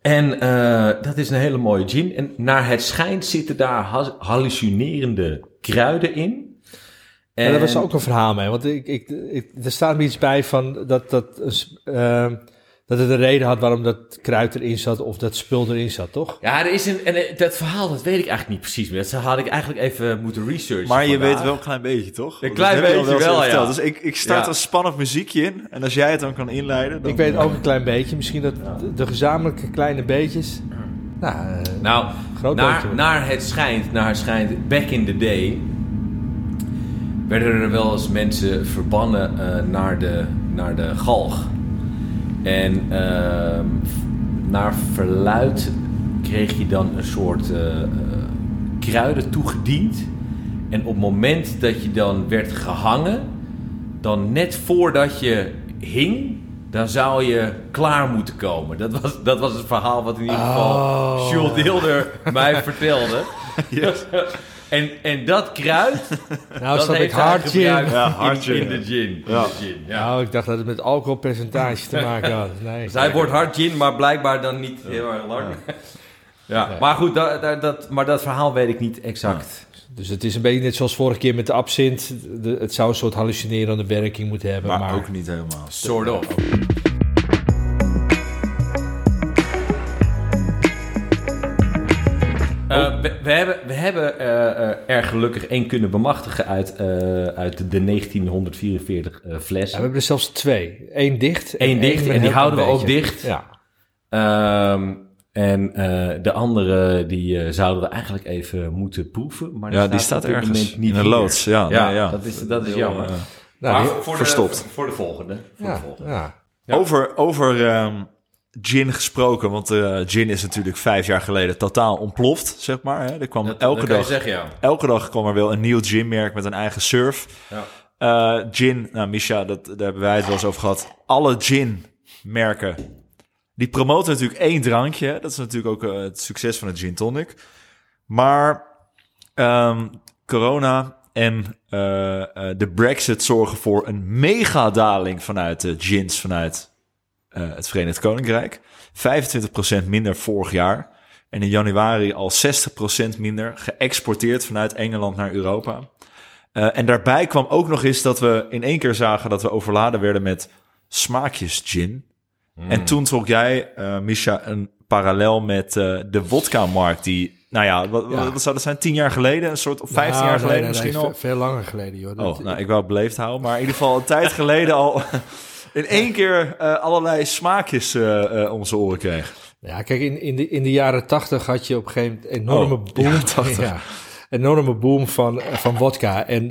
C: En uh, dat is een hele mooie gin. En naar het schijnt zitten daar ha- hallucinerende kruiden in.
B: En ja, daar was ook een verhaal mee. Want ik, ik, ik, er staat me iets bij van dat, dat, uh, dat het een reden had waarom dat kruid erin zat of dat spul erin zat, toch?
C: Ja, er is een, en dat verhaal, dat weet ik eigenlijk niet precies meer. Dat had ik eigenlijk even moeten researchen.
A: Maar je
C: vandaag.
A: weet wel een klein beetje, toch?
C: Een klein beetje wel,
A: verteld.
C: ja.
A: Dus ik, ik start
C: Ja.
A: een spannend muziekje in. En als jij het dan kan inleiden... Dan,
B: Ik weet ook een klein beetje. Misschien dat de, de gezamenlijke kleine beetjes... Nou, uh,
C: Nou,
B: groot
C: naar,
B: beetje.
C: naar het schijnt, naar het schijnt, back in the day... werden er wel eens mensen verbannen uh, naar, de, naar de galg. En uh, naar verluid kreeg je dan een soort uh, kruiden toegediend. En op het moment dat je dan werd gehangen, dan net voordat je hing, dan zou je klaar moeten komen. Dat was, dat was het verhaal wat in ieder geval
B: Oh.
C: Jules Deelder mij vertelde.
A: Yes.
C: En, en dat kruid,
B: nou,
C: dat heeft
B: hard gin.
A: Ja, hard
C: in, de gin. In
A: Ja.
C: de gin ja.
B: Nou, ik dacht dat het met alcoholpercentage te maken had. Nee.
C: Dus hij wordt hard gin, maar blijkbaar dan niet heel erg lang. Ja, maar goed, dat, dat, dat, maar dat verhaal weet ik niet exact.
B: Dus het is een beetje net zoals vorige keer met de absint. De- het zou een soort hallucinerende werking moeten hebben.
A: Maar,
B: Maar,
A: ook niet helemaal.
C: Sort of. Eh, we, we hebben, we hebben eh, eh, er gelukkig één kunnen bemachtigen uit, eh, uit de 1944 eh,
B: Ja,
C: fles.
B: we hebben er zelfs twee. Eén dicht.
C: Eén dicht en die houden we ook dicht.
B: Ja.
C: Ehm, en eh, de andere die eh, zouden we eigenlijk even moeten proeven. Maar
A: Ja, die staat
C: op dit
A: ergens
C: niet
A: in een
C: hier.
A: loods. Ja,
C: Ja,
A: nee, ja.
C: dat is, dat is jammer.
B: Nou,
C: maar
B: die-
C: voor, voor
A: verstopt.
C: De, voor de volgende. Voor de volgende.
B: ja.
C: Ja.
A: Over, over ehm, gin gesproken, want eh, gin is natuurlijk vijf jaar geleden totaal ontploft, zeg maar. Hè. Er kwam
C: Dat-
A: elke,
C: dat
A: dag,
C: zeggen, ja.
A: elke dag kwam er wel een nieuw ginmerk met een eigen surf.
C: Ja.
A: Eh, gin, nou Misha, dat, daar hebben wij het wel eens over gehad. Alle gin-merken, die promoten natuurlijk één drankje. hè. Dat is natuurlijk ook eh, het succes van het gin tonic. Maar ehm, corona en de brexit zorgen voor een megadaling vanuit de gins vanuit eh, het Verenigd Koninkrijk. 25% minder vorig jaar. En in januari al 60% minder geëxporteerd vanuit Engeland naar Europa. Eh, en daarbij kwam ook nog eens dat we in één keer zagen dat we overladen werden met smaakjes gin. En toen trok jij, Misha, een parallel met de vodka-markt. Die, nou ja wat,
B: Ja.
A: wat zou dat zijn? Tien jaar geleden? Een soort, of vijftien
B: Nou,
A: jaar geleden
B: nee,
A: misschien
B: nee,
A: al?
B: ve- Veel langer geleden, joh. Dat-
A: Oh, nou, ik wou het beleefd houden. Maar in ieder geval een tijd geleden al in één keer eh, allerlei smaakjes eh, eh, om zijn oren kreeg.
B: Ja, kijk, in, in, de, in de jaren tachtig had je op een gegeven moment een enorme
A: Oh,
B: boom.
A: 80.
B: Ja, enorme boom van, van wodka. En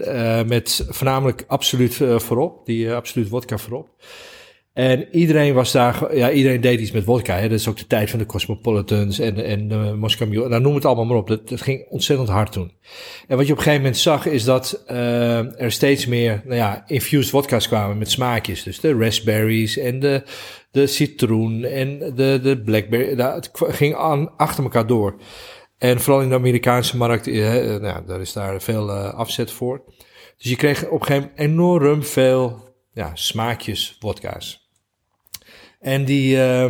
B: met voornamelijk absoluut voorop, die absoluut wodka voorop. En iedereen was daar, ja, iedereen deed iets met wodka. Hè. Dat is ook de tijd van de Cosmopolitans en, uh, Moscow Mule. Nou, noem het allemaal maar op. Dat, ging ontzettend hard toen. En wat je op een gegeven moment zag, is dat uh, er steeds meer, nou ja, infused wodka's kwamen met smaakjes. Dus de raspberries en de, de citroen en de, de blackberry. Nou, het ging aan, achter elkaar door. En vooral in de Amerikaanse markt, eh, nou, daar is daar veel afzet voor. Dus je kreeg op een gegeven moment enorm veel ja, smaakjes wodka's. En die, uh,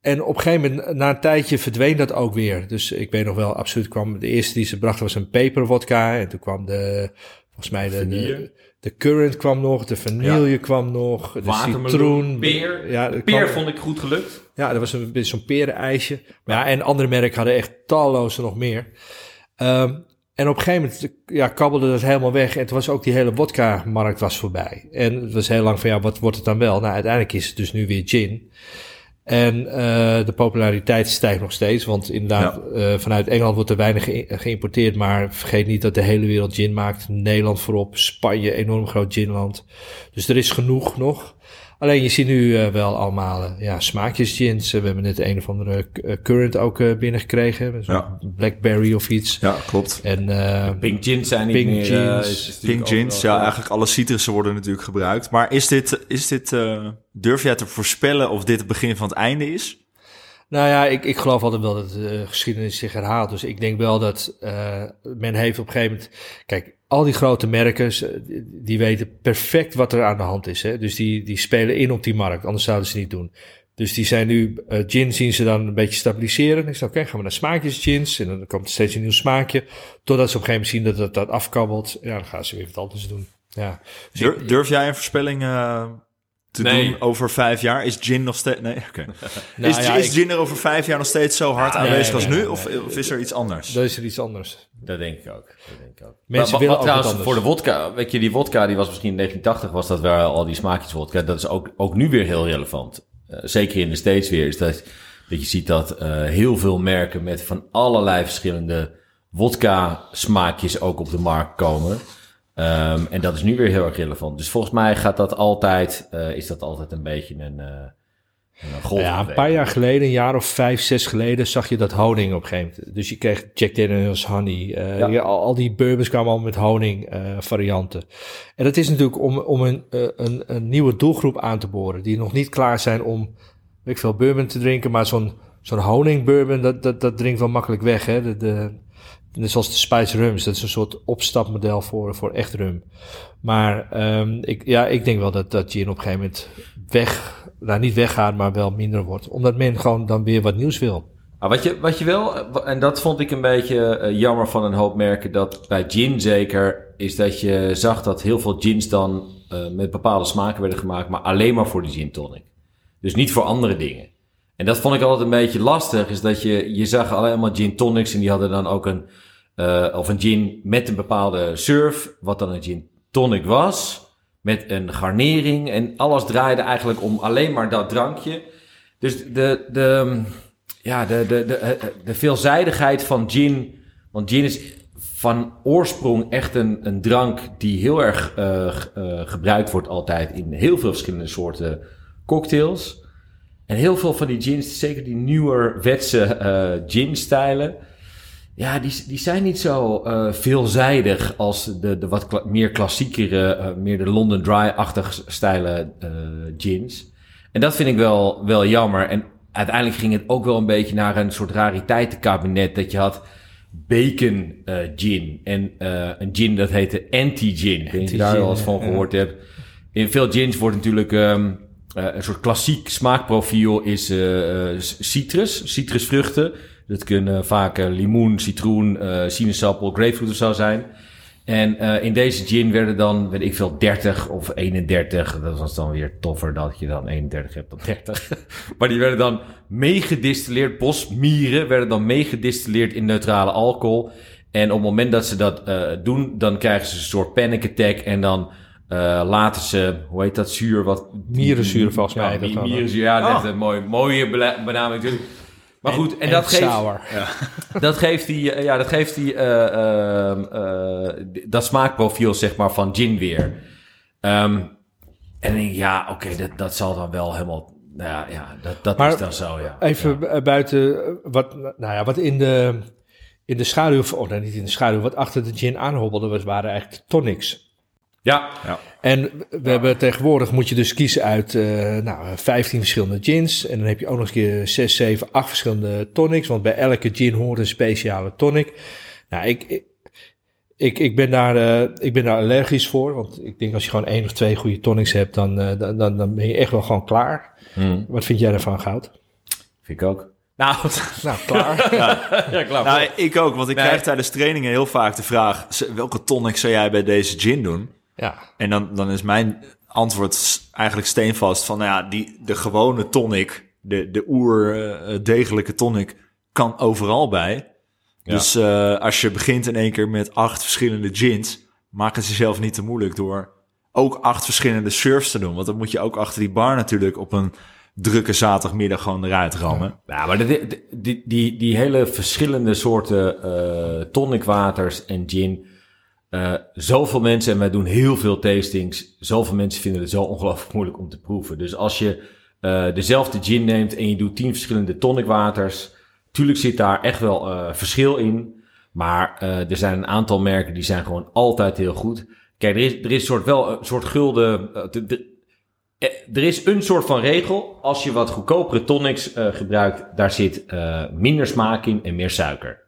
B: en op een gegeven moment, na een tijdje verdween dat ook weer. Dus ik weet nog wel, absoluut kwam, de eerste die ze brachten was een peperwodka. En toen kwam de, volgens mij de, de, de currant kwam nog, de vanille ja. kwam nog, de citroen.
C: Peer,
B: ja,
C: peer kwam, vond ik goed gelukt.
B: Ja, dat was een beetje zo'n perenijsje. Maar ja, en andere merken hadden echt talloze nog meer. Um, en op een gegeven moment ja, kabbelde dat helemaal weg. En toen was ook die hele vodka-markt was voorbij. En het was heel lang van, ja, wat wordt het dan wel? Nou, uiteindelijk is het dus nu weer gin. En uh, de populariteit stijgt nog steeds. Want inderdaad, ja. uh, vanuit Engeland wordt er weinig ge geïmporteerd. Maar vergeet niet dat de hele wereld gin maakt. Nederland voorop, Spanje, enorm groot ginland. Dus er is genoeg nog. Alleen je ziet nu uh, wel allemaal uh, ja, smaakjes gins. we hebben net een of andere current ook binnengekregen.
A: Ja.
B: Blackberry of iets.
A: Ja, klopt.
B: En,
C: pink gins zijn niet
B: pink
C: meer...
B: Gins.
A: pink gins, ja, eigenlijk alle citrussen worden natuurlijk gebruikt. Maar is dit, is dit durf jij te voorspellen of dit het begin van het einde is?
B: Nou ja, ik, ik geloof altijd wel dat de geschiedenis zich herhaalt. Dus ik denk wel dat uh, men heeft op een gegeven moment... Kijk, al die grote merken, die weten perfect wat er aan de hand is. Hè? Dus die, die spelen in op die markt, anders zouden ze niet doen. Dus die zijn nu, uh, gin zien ze dan een beetje stabiliseren. Ik zeg, oké, okay, gaan we naar smaakjes gins. En dan komt er steeds een nieuw smaakje. Totdat ze op een gegeven moment zien dat dat, dat afkabbelt. Ja, dan gaan ze weer wat anders doen. Ja.
A: Dus durf, durf jij een voorspelling uh, te nee. doen over vijf jaar? Is gin nog steeds... Nee, oké. Okay. nou, is, ja, is gin er over vijf jaar nog steeds zo hard ja, aanwezig nee, als nee, nu? Of, of, is er iets anders?
B: Dat is er iets anders.
C: Dat denk ik ook. Dat denk ik ook.
B: Mensen
C: maar,
B: willen
C: wat trouwens, voor de vodka, weet je, die vodka die was misschien in 1980 was dat wel al die smaakjes vodka. Dat is ook, ook nu weer heel relevant. Uh, zeker in de States weer is dat, dat je ziet dat uh, heel veel merken met van allerlei verschillende vodka smaakjes ook op de markt komen. Um, en dat is nu weer heel erg relevant. Dus volgens mij gaat dat altijd, uh, is dat altijd een beetje een, uh, een golf.
B: Ja, een paar jaar geleden, een jaar of vijf, zes geleden, zag je dat honing op een gegeven moment. Dus je kreeg Jack Daniels honey. Uh, ja. je, al, al, die bourbons kwamen al met honing varianten. En dat is natuurlijk om, om een, een, een nieuwe doelgroep aan te boren. Die nog niet klaar zijn om, weet ik veel, bourbon te drinken. Maar zo'n zo'n honing bourbon, dat, dat, dat drinkt wel makkelijk weg. Hè? De, de, Net zoals de Spice Rums, dat is een soort opstapmodel voor, voor echt rum. Maar um, ik, ja, ik denk wel dat, dat gin op een gegeven moment weg, nou niet weggaat, maar wel minder wordt. Omdat men gewoon dan weer wat nieuws wil.
C: Maar wat je, wat je wel, en dat vond ik een beetje eh, jammer van een hoop merken, dat bij gin zeker, is dat je zag dat heel veel gins dan eh, met bepaalde smaken werden gemaakt, maar alleen maar voor de gin tonic. Dus niet voor andere dingen. En dat vond ik altijd een beetje lastig, is dat je, je zag alleen maar gin tonics en die hadden dan ook een, eh, of een gin met een bepaalde surf, wat dan een gin tonic was, met een garnering en alles draaide eigenlijk om alleen maar dat drankje. Dus de, de, ja, de, de, de, de veelzijdigheid van gin, want gin is van oorsprong echt een, een drank die heel erg eh, eh, gebruikt wordt altijd in heel veel verschillende soorten cocktails. En heel veel van die gins, zeker die nieuwerwetse eh gin-stijlen, ja, die, die zijn niet zo eh, veelzijdig als de, de wat kla- meer klassiekere, eh, meer de London Dry-achtig stijlen gins. En dat vind ik wel, wel jammer. En uiteindelijk ging het ook wel een beetje naar een soort rariteitenkabinet. Dat je had bacon eh, gin en eh, een gin dat heette anti-gin. Ik weet je daar wel eens van
B: ja.
C: gehoord hebt. In veel gins wordt natuurlijk ehm, eh, een soort klassiek smaakprofiel is eh, eh, citrus, citrusvruchten. Dat kunnen vaak limoen, citroen, sinaasappel, grapefruit of zo zijn. En in deze gin werden dan, weet ik veel, 30 of 31. Dat was dan weer toffer dat je dan 31 hebt dan 30. maar die werden dan meegedistilleerd. Bosmieren werden dan meegedistilleerd in neutrale alcohol. En op het moment dat ze dat doen, dan krijgen ze een soort panic attack. En dan laten ze, hoe heet dat zuur? Wat,
B: Mierenzuur volgens mij
C: Ja,
B: dat
C: mierenzuur, ja,
A: Oh.
C: net een mooie, mooie benaming natuurlijk. Maar goed, en, dat geeft...
B: sour.
C: Dat geeft die, eh, ja, dat geeft die, eh, ehm, eh, dat smaakprofiel, zeg maar, van gin weer. Ehm, en ik ja, oké, dat, dat zal dan wel helemaal, nou ja, ja dat, dat
B: Maar
C: is dan zo, ja.
B: Even bu- buiten, eh, wat, nou ja, wat in de, in de schaduw, of nee, niet in de schaduw, wat achter de gin aanhobbelde, was, waren eigenlijk tonics.
C: Ja,
B: En we hebben tegenwoordig moet je dus kiezen uit eh nou, 15 verschillende gins. En dan heb je ook nog eens een keer 6, 7, 8 verschillende tonics. Want bij elke gin hoort een speciale tonic. Nou, ik, ik, ik, ben, daar, eh, ik ben daar allergisch voor. Want ik denk als je gewoon één of twee goede tonics hebt, dan, eh, dan, dan, dan ben je echt wel gewoon klaar.
C: Hm,
B: Wat vind jij ervan, Goud?
C: vind ik ook. Nou,
B: Nou, klaar.
C: ja, klaar.
A: Nou, ik ook, want ik
C: Nee.
A: krijg tijdens trainingen heel vaak de vraag... "Z- welke tonic zou jij bij deze gin doen?
B: Ja.
A: En dan, dan is mijn antwoord eigenlijk steenvast van... nou ja, die, de gewone tonic, de, de oer-degelijke tonic, kan overal bij.
C: Ja.
A: Dus eh, als je begint in één keer met acht verschillende gins... maak het jezelf niet te moeilijk door ook acht verschillende surfs te doen. Want dan moet je ook achter die bar natuurlijk op een drukke zaterdagmiddag gewoon eruit rammen.
C: Ja, maar de- die, die, die hele verschillende soorten eh tonicwaters en gin. Eh zoveel mensen, en wij doen heel veel tastings. Zoveel mensen vinden het zo ongelooflijk moeilijk om te proeven. Dus als je eh, dezelfde gin neemt en je doet tien verschillende tonicwaters. Tuurlijk zit daar echt wel eh, verschil in. Maar er zijn een aantal merken die zijn gewoon altijd heel goed. Kijk, er is, er is soort wel een soort gulden. de- de- er is een soort van regel. Als je wat goedkopere tonics gebruikt, daar zit minder smaak in en meer suiker.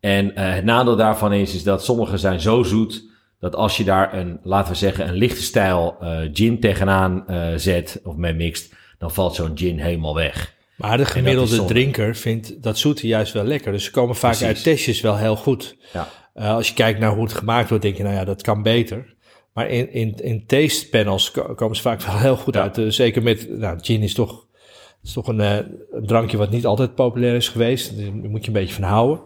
C: En eh, het nadeel daarvan is, is dat sommige zijn zo zoet dat als je daar een, laten we zeggen, een lichte stijl eh, gin tegenaan eh, zet of mee mixt, dan valt zo'n gin helemaal weg.
B: Maar de gemiddelde drinker vindt dat zoete juist wel lekker. Dus ze komen vaak
C: Precies.
B: uit testjes wel heel goed.
C: Ja.
B: Als je kijkt naar hoe het gemaakt wordt, denk je, nou ja, dat kan beter. Maar in, in, in taste panels ko- komen ze vaak wel heel goed
C: Ja.
B: uit. Zeker met, nou, gin is toch, is toch een, eh, een drankje wat niet altijd populair is geweest. Daar moet je een beetje van houden.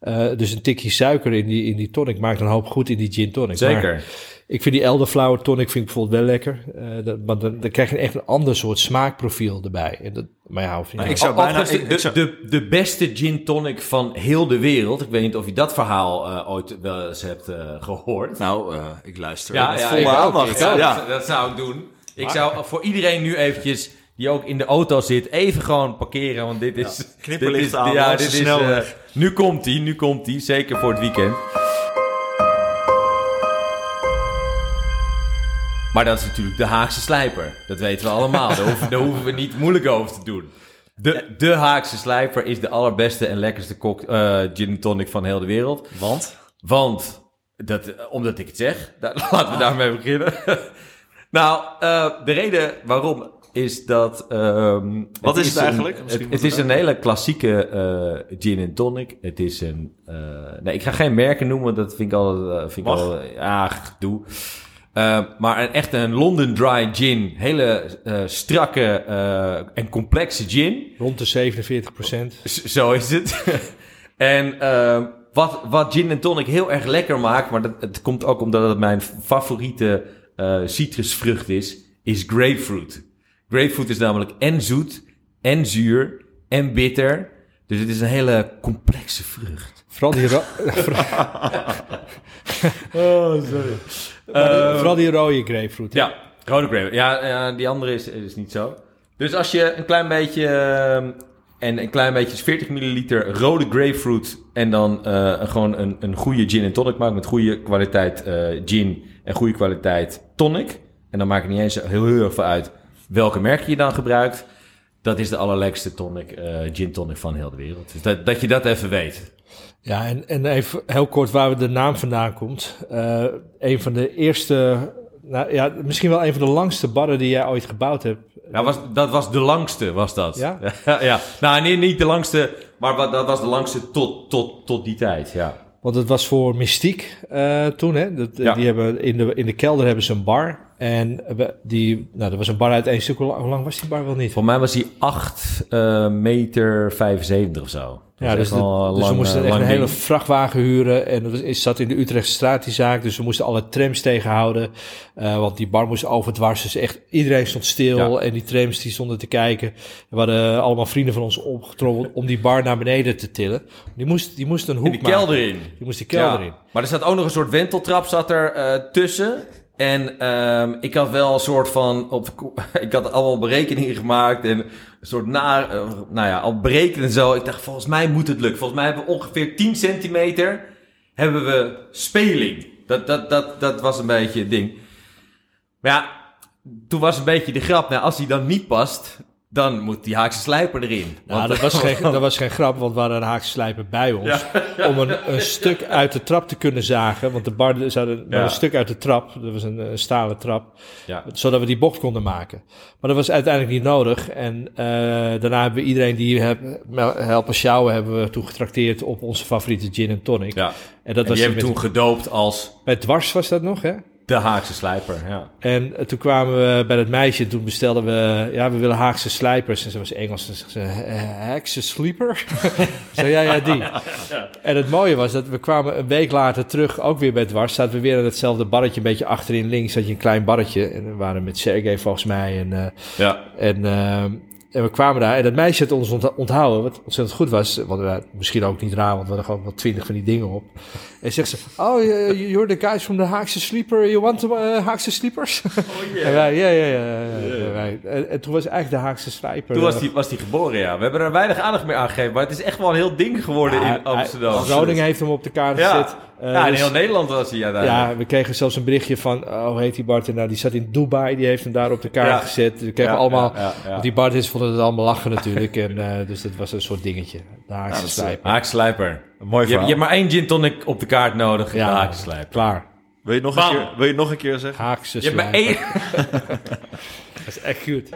B: Eh, dus een tikje suiker in die, in die tonic maakt een hoop goed in die gin tonic. Maar
C: Zeker.
B: ik vind die elderflower tonic vind ik bijvoorbeeld wel lekker. Eh, dat, want dan, dan krijg je echt een ander soort smaakprofiel erbij. En dat, maar ja, of je
A: Maar
B: nou-
A: ik zou bijna- ik-
C: de, de, de beste gin tonic van heel de wereld. Ik weet niet of je dat verhaal eh, ooit wel eens hebt eh, gehoord.
A: Nou, eh, ik luister
C: Ja,
A: met
C: ja, ik. Ik.
A: Ja.
C: Dat, dat zou ik doen. Ik zou voor iedereen nu eventjes, die ook in de auto zit, even gewoon parkeren. Want dit is...
A: knipperlicht
C: dit is,
A: aan,
C: Ja, dit is... eh, nu komt hij, nu komt hij. Zeker voor het weekend. Maar dat is natuurlijk de Haagse slijper. Dat weten we allemaal. Daar hoeven, daar hoeven we niet moeilijk over te doen. De, de Haagse slijper is de allerbeste en lekkerste kok, eh, gin tonic van heel de wereld.
A: Want?
C: Want, dat, eh, omdat ik het zeg, daar, laten we daarmee beginnen. nou, de reden waarom is dat... ehm,
A: Wat is het
C: een-
A: eigenlijk?
C: Het,
A: Misschien
C: het
A: moet
C: is een hele klassieke eh, gin en tonic. Het is een... eh, nee, ik ga geen merken noemen. Dat vind ik al... eh, vind ik al ja, gedoe. Eh, maar een, echt een London Dry gin. Hele eh, strakke eh, en complexe gin.
B: Rond de 47 procent.
C: Zo is het. en ehm, wat, wat gin en tonic heel erg lekker maakt, maar dat, het komt ook omdat het mijn favoriete eh, citrusvrucht is, is grapefruit. Grapefruit is namelijk en zoet, en zuur, en bitter. Dus het is een hele complexe vrucht.
B: Vooral die, ro-
C: Oh, sorry.
B: vooral die rode grapefruit. hè?
C: Ja, rode grape. Ja, ja, die andere is, is niet zo. Dus als je een klein beetje... ehm, en een klein beetje 40 milliliter rode grapefruit... en dan eh, gewoon een, een goede gin en tonic maakt... met goede kwaliteit eh, gin en goede kwaliteit tonic... en dan maakt het niet eens heel, heel erg veel uit... welke merk je dan gebruikt... dat is de allerlekste tonic, eh, gin tonic van heel de wereld. Dus dat, dat je dat even weet.
B: Ja, en, en even heel kort waar de naam vandaan komt. Eh, een van de eerste, nou ja, misschien wel een van de langste barren die jij ooit gebouwd hebt.
C: Ja, was, dat was de langste, was dat.
B: Ja?
C: ja. Nou, nee, niet de langste, maar wat- dat was de langste tot, tot, tot die tijd, ja.
B: Want het was voor Mystiek eh, toen, hè? Dat,
C: Ja.
B: Die hebben in de, in de kelder hebben ze een bar. En die, nou, dat was een bar uit één stuk. Hoe lang, lang was die bar wel niet?
C: Voor mij was hij 8 eh, meter 75 of zo. Dat
B: Ja, dus, de-
C: een
B: dus we
C: lang,
B: moesten
C: eh,
B: echt een
C: lang
B: hele vrachtwagen huren. En dat was- zat in de Utrechtse straat, die zaak. Dus we moesten alle trams tegenhouden. Eh, want die bar moest overdwars. Dus echt iedereen stond stil.
C: Ja.
B: En die trams die stonden te kijken. We hadden allemaal vrienden van ons opgetrommeld om die bar naar beneden te tillen. Die moest, die moest een hoek
C: In
B: maken.
C: kelder in.
B: Die moest die kelder
C: Ja.
B: in.
C: Maar er zat ook nog een soort wenteltrap zat er tussen. En ehm, ik had wel een soort van... Op, ik had allemaal berekeningen gemaakt en een soort na... eh, nou ja, al berekenen en zo. Ik dacht, volgens mij moet het lukken. Volgens mij hebben we ongeveer 10 centimeter... hebben we speling. Dat, dat, dat, dat was een beetje het ding. Maar ja, toen was een beetje de grap. Nou, als die dan niet past... dan moet die haakse slijper erin.
B: Nou, dat was, geen, dat was geen grap, want we hadden een haakse slijper bij ons. Om een, een stuk uit de trap te kunnen zagen. Want de bar ze hadden maar
C: Ja.
B: een stuk uit de trap. Dat was een, een stalen trap. Zodat we die bocht konden maken. Maar dat was uiteindelijk niet nodig. En eh, daarna hebben we iedereen die heb, helpen sjouwen... hebben we toen getrakteerd op onze favoriete gin en tonic. En dat
C: En
B: was
C: die hebben toen gedoopt als
B: bij Dwars was dat nog, hè?
C: De Haakse slijper. Ja.
B: En eh, toen kwamen we bij dat meisje, toen bestelden we, ja, we willen Haagse slijpers. En ze was Engels, en ze zei, Haagse sleeper? Zo, ja, ja, die. En het mooie was dat we kwamen een week later terug, ook weer bij Dwars. Zaten we weer aan hetzelfde barretje, een beetje achterin links, had je een klein barretje. En we waren met Sergej volgens mij. En, eh,
C: Ja.
B: en, eh, en we kwamen daar en dat meisje had ons ont- onthouden, wat ontzettend goed was. Want we, misschien ook niet raar, want we hadden gewoon wel twintig van die dingen op. En zegt ze, oh, you- you're the guys from the Haagse Sleeper, you want the uh, Haagse Sleepers? En wij, ja, ja, ja. ja, ja, wij- En, en toen was eigenlijk de Haagse Slijper.
C: Toen was
B: eh,
C: die, was die geboren, ja. We hebben er weinig aandacht meer aan gegeven, maar het is echt wel een heel ding geworden
B: ja,
C: in Amsterdam.
B: Groningen heeft hem op de kaart gezet. Eh,
C: ja, in
B: dus-
C: heel Nederland was hij uiteindelijk.
B: ja, we kregen zelfs een berichtje van, oh, hoe heet die Bart? Nou, die zat in Dubai, die heeft hem daar op de kaart
C: Ja.
B: gezet. We kregen
C: Ja,
B: allemaal,
C: ja, ja, ja.
B: want die Bartjes vonden het allemaal lachen natuurlijk. en, eh, dus dat was een soort dingetje. De Haagse
A: dat is, eh,
B: Slijper.
C: Haakse slijper.
A: Een mooi
C: Je, hebt-
A: verhaal.
C: je hebt maar één gin tonic op de kaart nodig, ja. de Haakse slijper.
B: Klaar.
A: Wil je het nog een keer, wil je nog een keer zeggen?
B: Haagse
C: Je hebt maar één...
B: Dat is echt goed.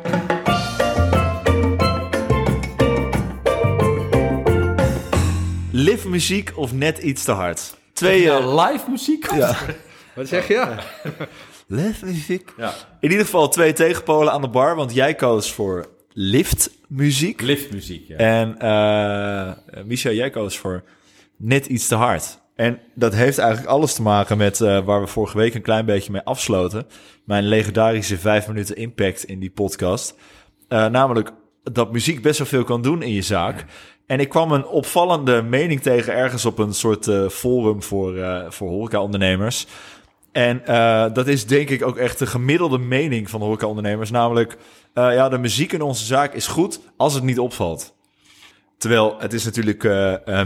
A: Live muziek of net iets te hard? Twee eh,
C: Ja, live muziek?
A: ja.
B: Wat zeg je?
A: live muziek.
C: Ja.
A: In ieder geval twee tegenpolen aan de bar, want jij koos voor lift muziek.
C: Liftmuziek, ja.
A: En eh Micha, jij koos voor net iets te hard. En dat heeft eigenlijk alles te maken met eh, waar we vorige week een klein beetje mee afsloten. Mijn legendarische vijf minuten impact in die podcast. Eh, namelijk dat muziek best wel veel kan doen in je zaak. En ik kwam een opvallende mening tegen ergens op een soort eh, forum voor, eh voor horecaondernemers. En eh, dat is denk ik ook echt de gemiddelde mening van horecaondernemers. Namelijk, ja, de muziek in onze zaak is goed als het niet opvalt. Terwijl het is natuurlijk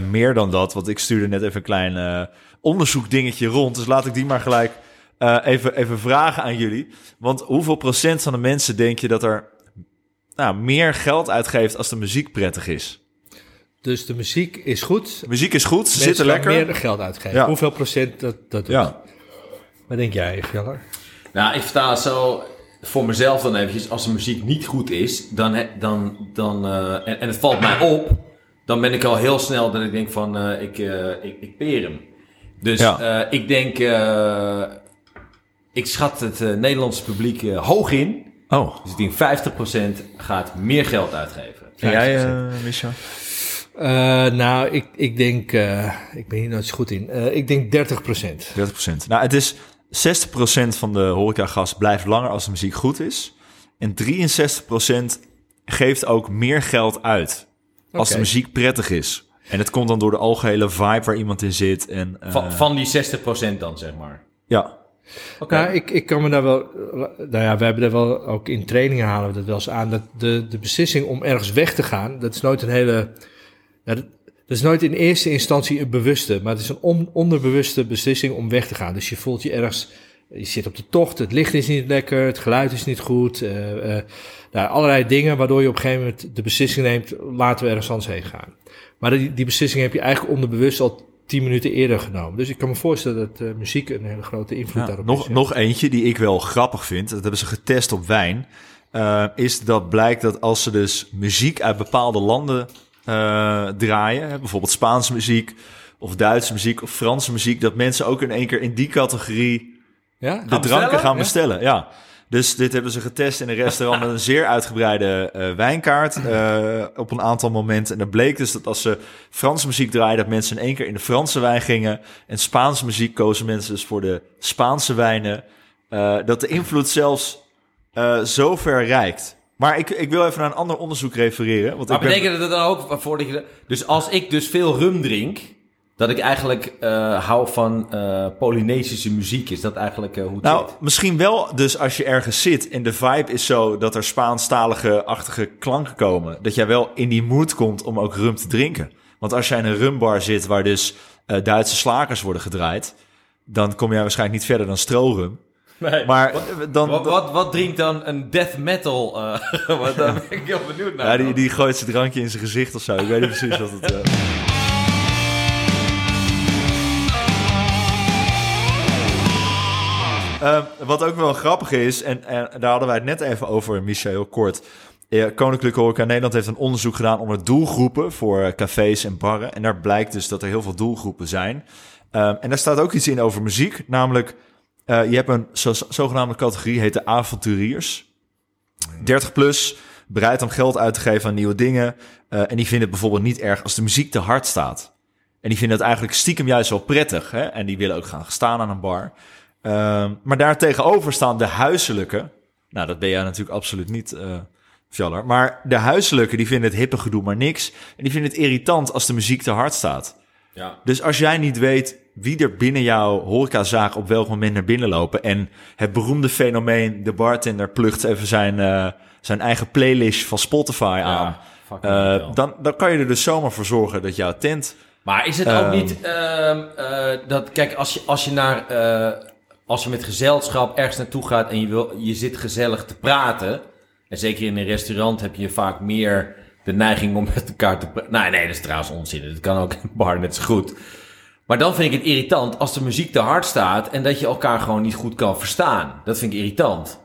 A: meer dan dat. Want ik stuurde net even een klein onderzoekdingetje rond. Dus laat ik die maar gelijk even, even vragen aan jullie. Want hoeveel procent van de mensen denk je dat er nou, meer geld uitgeeft als de muziek prettig is?
B: Dus de muziek is goed.
A: De muziek is goed, ze
B: Mensen
A: zitten
B: gaan
A: lekker.
B: meer geld uitgeven.
A: Ja.
B: Hoeveel procent dat, dat doet?
A: Ja.
B: Wat denk jij, Fjeller?
C: Nou, ik versta zo... voor mezelf dan eventjes, als de muziek niet goed is, dan, dan, dan eh, en, en het valt mij op, dan ben ik al heel snel dat ik denk van, eh, ik, eh, ik, ik peer hem. Dus
A: Ja.
C: eh, ik denk, eh, ik schat het eh, Nederlandse publiek eh, hoog in.
A: Oh.
C: Dus ik denk 50% gaat meer geld uitgeven.
A: En jij, eh
B: Eh, nou, ik, ik denk, eh, ik ben hier nooit zo goed in. Eh, ik denk 30 procent.
A: 30%. Nou, het is 60% van de horecagast blijft langer als de muziek goed is. En 63% geeft ook meer geld uit als de muziek prettig is. En het komt dan door de algehele vibe waar iemand in zit. En, eh,
C: Van, van die 60% dan, zeg maar.
A: Ja,
C: Oké.
B: Nou, ik, ik kan me daar wel. Nou ja, we hebben er wel ook in trainingen halen we dat wel eens aan. Dat de, de beslissing om ergens weg te gaan, dat is nooit een hele. Ja, dat, dat is nooit in eerste instantie een bewuste, maar het is een on- onderbewuste beslissing om weg te gaan. Dus je voelt je ergens. Je zit op de tocht, het licht is niet lekker, het geluid is niet goed. eh eh, nou, allerlei dingen waardoor je op een gegeven moment de beslissing neemt: laten we ergens anders heen gaan. Maar die, die beslissing heb je eigenlijk onderbewust al tien minuten eerder genomen. Dus ik kan me voorstellen dat eh, muziek een hele grote invloed
A: Ja,
B: daarop
A: nog,
B: ja.
A: nog eentje die ik wel grappig vind, dat hebben ze getest op wijn, is dat blijkt dat als ze dus muziek uit bepaalde landen eh, draaien, hè, bijvoorbeeld Spaanse muziek of Duitse muziek of Franse muziek, dat mensen ook in één keer in die categorie
B: Ja?
A: de dranken
C: bestellen?
A: gaan bestellen. Ja. Dus dit hebben ze getest in een restaurant met een zeer uitgebreide eh, wijnkaart eh, op een aantal momenten. En dan bleek dus dat als ze Franse muziek draaien, dat mensen in één keer in de Franse wijn gingen. En Spaanse muziek kozen mensen dus voor de Spaanse wijnen. Dat de invloed zelfs zo ver reikt. Maar ik, ik wil even naar een ander onderzoek refereren. Want
C: Maar
A: ik ben-
C: betekent dat dan ook, voordat je, dus als ik dus veel rum drink, dat ik eigenlijk eh, hou van eh, Polynesische muziek, is dat eigenlijk eh, hoe het
A: Nou,
C: zit?
A: misschien wel dus als je ergens zit en de vibe is zo dat er Spaanstalige-achtige klanken komen. Dat jij wel in die mood komt om ook rum te drinken. Want als jij in een rumbar zit waar dus Duitse slakers worden gedraaid, dan kom jij waarschijnlijk niet verder dan strorum.
C: Nee.
A: Maar
C: wat,
A: dan,
C: wat, wat, wat drinkt dan een death metal? eh wat, daar ben ik heel benieuwd naar.
A: ja, die, die gooit zijn drankje in zijn gezicht of zo. Ik weet niet precies wat het... eh, Ehm, wat ook wel grappig is, en, en daar hadden wij het net even over, Michel, heel kort. Eh, Koninklijke Horeca Nederland heeft een onderzoek gedaan onder doelgroepen voor cafés en barren. En daar blijkt dus dat er heel veel doelgroepen zijn. Ehm, en daar staat ook iets in over muziek, namelijk eh, je hebt een zo, zogenaamde categorie, heet de avonturiers. 30 plus, bereid om geld uit te geven aan nieuwe dingen. eh, en die vinden het bijvoorbeeld niet erg als de muziek te hard staat. En die vinden het eigenlijk stiekem juist wel prettig. Hè? En die willen ook gaan staan aan een bar. Ehm, maar daartegenover staan de huiselijke. Nou, dat ben jij natuurlijk absoluut niet, eh Fjaller. Maar de huiselijke, die vinden het hippe gedoe maar niks. En die vinden het irritant als de muziek te hard staat.
C: Ja.
A: Dus als jij niet weet wie er binnen jouw horecazaak op welk moment naar binnen lopen... en het beroemde fenomeen, de bartender plucht even zijn, eh, zijn eigen playlist van Spotify aan... eh, dan, dan kan je er dus zomaar voor zorgen dat jouw tent...
C: Maar is het ook
A: Ehm.
C: niet ehm, eh, dat, kijk, als je, als je naar, als je met gezelschap ergens naartoe gaat en je, wil, je zit gezellig te praten, en zeker in een restaurant heb je vaak meer de neiging om met elkaar te praten. Nee, nee, dat is trouwens onzin. Dat kan ook in een bar net zo goed. Maar dan vind ik het irritant als de muziek te hard staat en dat je elkaar gewoon niet goed kan verstaan. Dat vind ik irritant.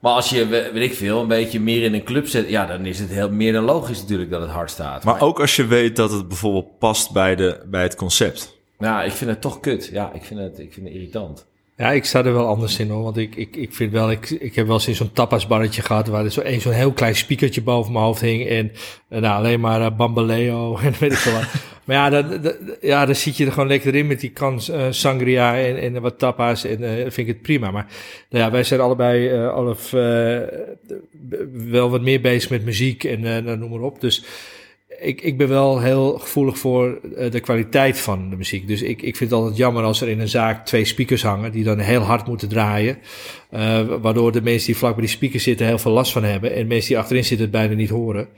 C: Maar als je, we- weet ik veel, een beetje meer in een club zit, ja, dan is het heel, meer dan logisch natuurlijk dat het hard staat.
A: Maar ook als je weet dat het bijvoorbeeld past bij, de, bij het concept.
C: Ja, ik vind het toch kut. Ja, ik vind het, ik vind het irritant.
B: Ja, ik sta er wel anders in hoor. Want ik, ik, ik vind wel, ik, ik heb wel eens in zo'n tapasbarretje gehad waar er zo een zo'n heel klein speakertje boven mijn hoofd hing. En nou, alleen maar eh, bambaleo en weet ik veel wat. maar ja, ja, dan zit je er gewoon lekker in met die kan eh, sangria en, en wat tapas. En eh vind ik het prima. Maar nou ja, wij zijn allebei, Olaf, wel wat meer bezig met muziek en nou, noem maar op. Dus ik, ik ben wel heel gevoelig voor eh, de kwaliteit van de muziek. Dus ik, ik vind het altijd jammer als er in een zaak twee speakers hangen die dan heel hard moeten draaien. Eh, waardoor de mensen die vlak bij die speakers zitten heel veel last van hebben. En mensen die achterin zitten het bijna niet horen.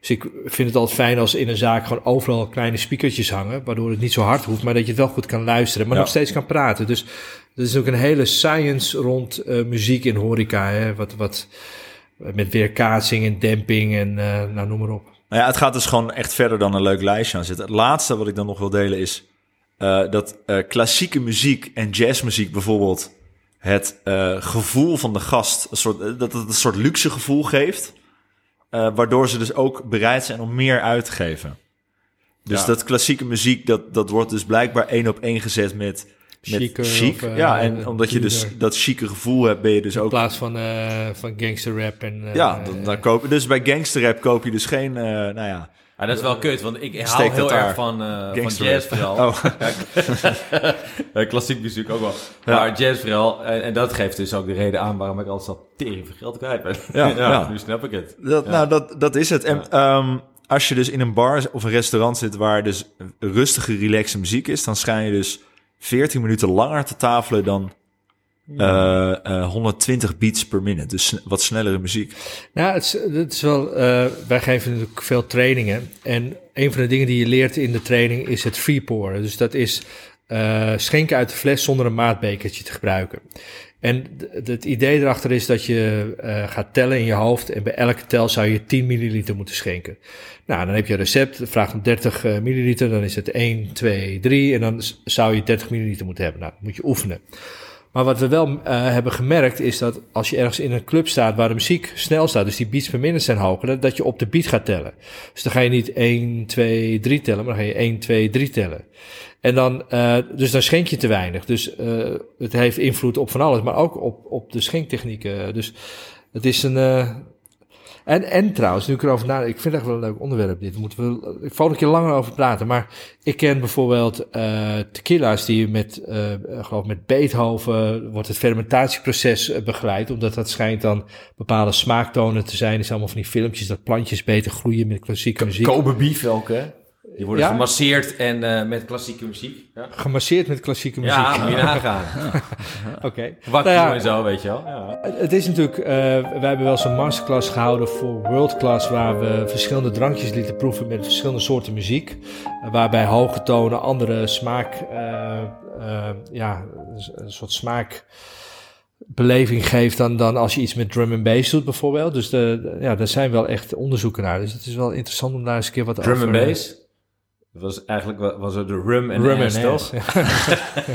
B: Dus ik vind het altijd fijn als in een zaak gewoon overal kleine speakertjes hangen. Waardoor het niet zo hard hoeft, maar dat je het wel goed kan luisteren. Maar
A: Ja.
B: nog steeds kan praten. Dus er is ook een hele science rond eh, muziek in horeca. Hè? Wat, wat, met weerkaatsing en demping en eh, nou noem maar op.
A: Nou ja, het gaat dus gewoon echt verder dan een leuk lijstje aan zitten. Het laatste wat ik dan nog wil delen is eh, dat eh, klassieke muziek en jazzmuziek bijvoorbeeld het eh, gevoel van de gast, een soort, dat het een soort luxe gevoel geeft. waardoor ze dus ook bereid zijn om meer uit te geven. Dus
C: Ja.
A: dat klassieke muziek, dat, dat wordt dus blijkbaar één op één gezet met, met
B: Chiquer
A: chic.
B: of, eh,
A: ja, en omdat je dus dat chique gevoel hebt, ben je dus
B: In
A: ook...
B: plaats van, eh van gangster rap en... eh,
A: ja, dan, dan koop je dus bij gangsterrap koop je dus geen, eh, nou ja,
C: Ah, dat is wel kut, want ik hou
A: Steek
C: heel
A: dat daar.
C: erg van, eh van
A: Gangster
C: jazz
A: rap.
C: vooral.
A: Oh.
C: Ja, klassiek muziek ook wel.
A: Ja.
C: Maar jazz vooral. En, en dat geeft dus ook de reden aan waarom ik altijd al tering veel geld kwijt ben.
A: Ja, ja.
C: nu snap ik het.
A: Dat,
C: Ja.
A: Nou, dat, dat is het. En ehm, als je dus in een bar of een restaurant zit waar dus rustige, relaxe muziek is, dan schijn je dus 14 minuten langer te tafelen dan eh, eh, 120 beats per minute. Dus wat snellere muziek.
B: Nou, het is, het is wel. eh, wij geven natuurlijk veel trainingen. En een van de dingen die je leert in de training is het free pouren. Dus dat is eh, schenken uit de fles zonder een maatbekertje te gebruiken. En het idee erachter is dat je eh, gaat tellen in je hoofd. En bij elke tel zou je 10 milliliter moeten schenken. Nou, dan heb je een recept. Vraagt om 30 eh, milliliter. Dan is het 1, 2, 3. En dan zou je 30 milliliter moeten hebben. Nou, moet je oefenen. Maar wat we wel eh, hebben gemerkt is dat als je ergens in een club staat waar de muziek snel staat, dus die beats per minute zijn hoger, dat, je op de beat gaat tellen. Dus dan ga je niet 1, 2, 3 tellen, maar dan ga je 1, 2, 3 tellen. En dan, eh, dus dan schenk je te weinig. Dus eh, het heeft invloed op van alles, maar ook op, op de schenktechnieken. Dus het is een. En, en trouwens, nu ik erover nadenk, ik vind het echt wel een leuk onderwerp dit. Moeten we ik volgende keer langer over praten. Maar ik ken bijvoorbeeld eh tequila's die met, eh geloof met Beethoven wordt het fermentatieproces begeleid. Omdat dat schijnt dan bepaalde smaaktonen te zijn. Zijn allemaal van die filmpjes dat plantjes beter groeien met klassieke muziek.
C: Kobe Beef ook, hè? Die worden
B: Ja?
C: gemasseerd en eh, met klassieke muziek. Ja,
B: Gemasseerd met klassieke muziek.
C: ja moet je nagaan.
B: Oké.
C: Wakker
B: Nou ja,
C: en zo, weet je wel. Ja.
B: Het is natuurlijk, eh, wij hebben wel eens een masterclass gehouden voor World Class, waar we verschillende drankjes lieten proeven met verschillende soorten muziek. Waarbij hoge tonen andere smaak, eh, ja, een soort smaakbeleving geeft dan, dan als je iets met drum and bass doet bijvoorbeeld. Dus de, de- ja, daar zijn wel echt onderzoeken naar. Dus het is wel interessant om daar eens een keer wat
C: Drum
B: over...
C: and bass. Dat was eigenlijk wa- was het de rum en
B: Rum
C: ass,
B: and
C: toch?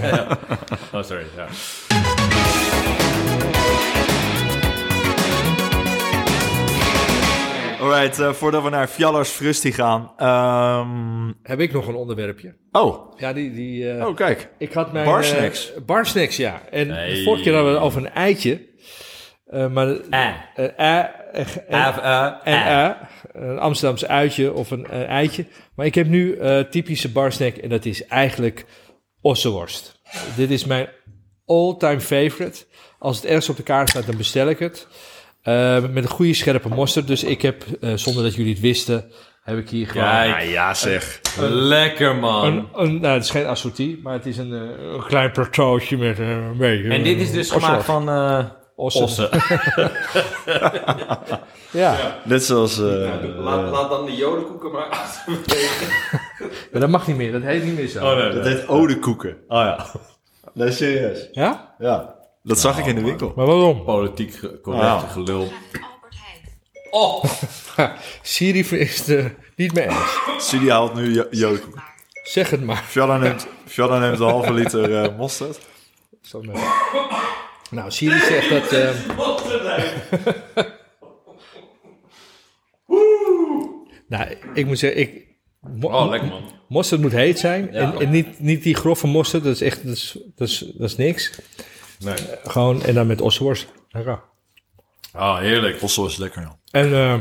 C: Ja. Oh, sorry. Ja.
A: Alright, eh, voordat we naar Fjallers Frusty gaan. ehm,
B: Heb ik nog een onderwerpje?
A: oh,
B: Ja, die... die eh,
A: oh, kijk.
B: Ik had mijn...
A: Barsnacks.
B: eh, barsnacks, ja. En
C: Nee.
B: de vorige keer hadden we het over een eitje. Eh, maar...
C: Eh.
B: eh, eh, eh, en-
C: eh,
B: en
C: eh.
B: eh, een Amsterdamse uitje of een eitje. Maar ik heb nu eh typische barsnack en dat is eigenlijk ossenworst. Dit is mijn all-time favorite. Als het ergens op de kaart staat, dan bestel ik het. Eh, met een goede scherpe mosterd. Dus ik heb, eh, zonder dat jullie het wisten, heb ik hier gewoon...
C: Kijk.
A: Ja, ja zeg.
C: Lekker, man.
B: Een, een, nou, het is geen assortie, maar het is een, een klein plateautje met eh, een beetje...
C: En dit is dus gemaakt van eh
B: ossen.
C: ossen.
B: Ja.
A: Net zoals... eh,
C: laat, laat dan de jodenkoeken maar achterwege.
B: Maar dat mag niet meer, dat heet niet meer zo.
C: Oh, nee,
A: dat heet odekoeken.
C: Oh ja.
A: Nee, serieus.
B: Ja?
A: Ja, dat zag ik in de winkel.
B: Maar waarom?
C: Politiek correcte
A: Ah.
C: gelul. Oh!
B: Siri is het er niet mee eens.
A: Sidi haalt nu jo- jodenkoeken.
B: Zeg het maar.
A: Fjalla neemt, Fjalla neemt een halve liter eh mosterd.
B: Zal ik maar- Nou, Siri zegt dat... eh, nou, ik moet zeggen, ik... mo-
C: Oh, lekker man.
B: Mosterd moet heet zijn.
C: Ja.
B: En, en niet, niet die grove mosterd, dat is echt... Dat is, dat is, dat is niks.
C: Nee.
B: Gewoon, en dan met ossenworst. Lekker.
C: Oh, heerlijk.
A: Is lekker, joh.
B: En eh,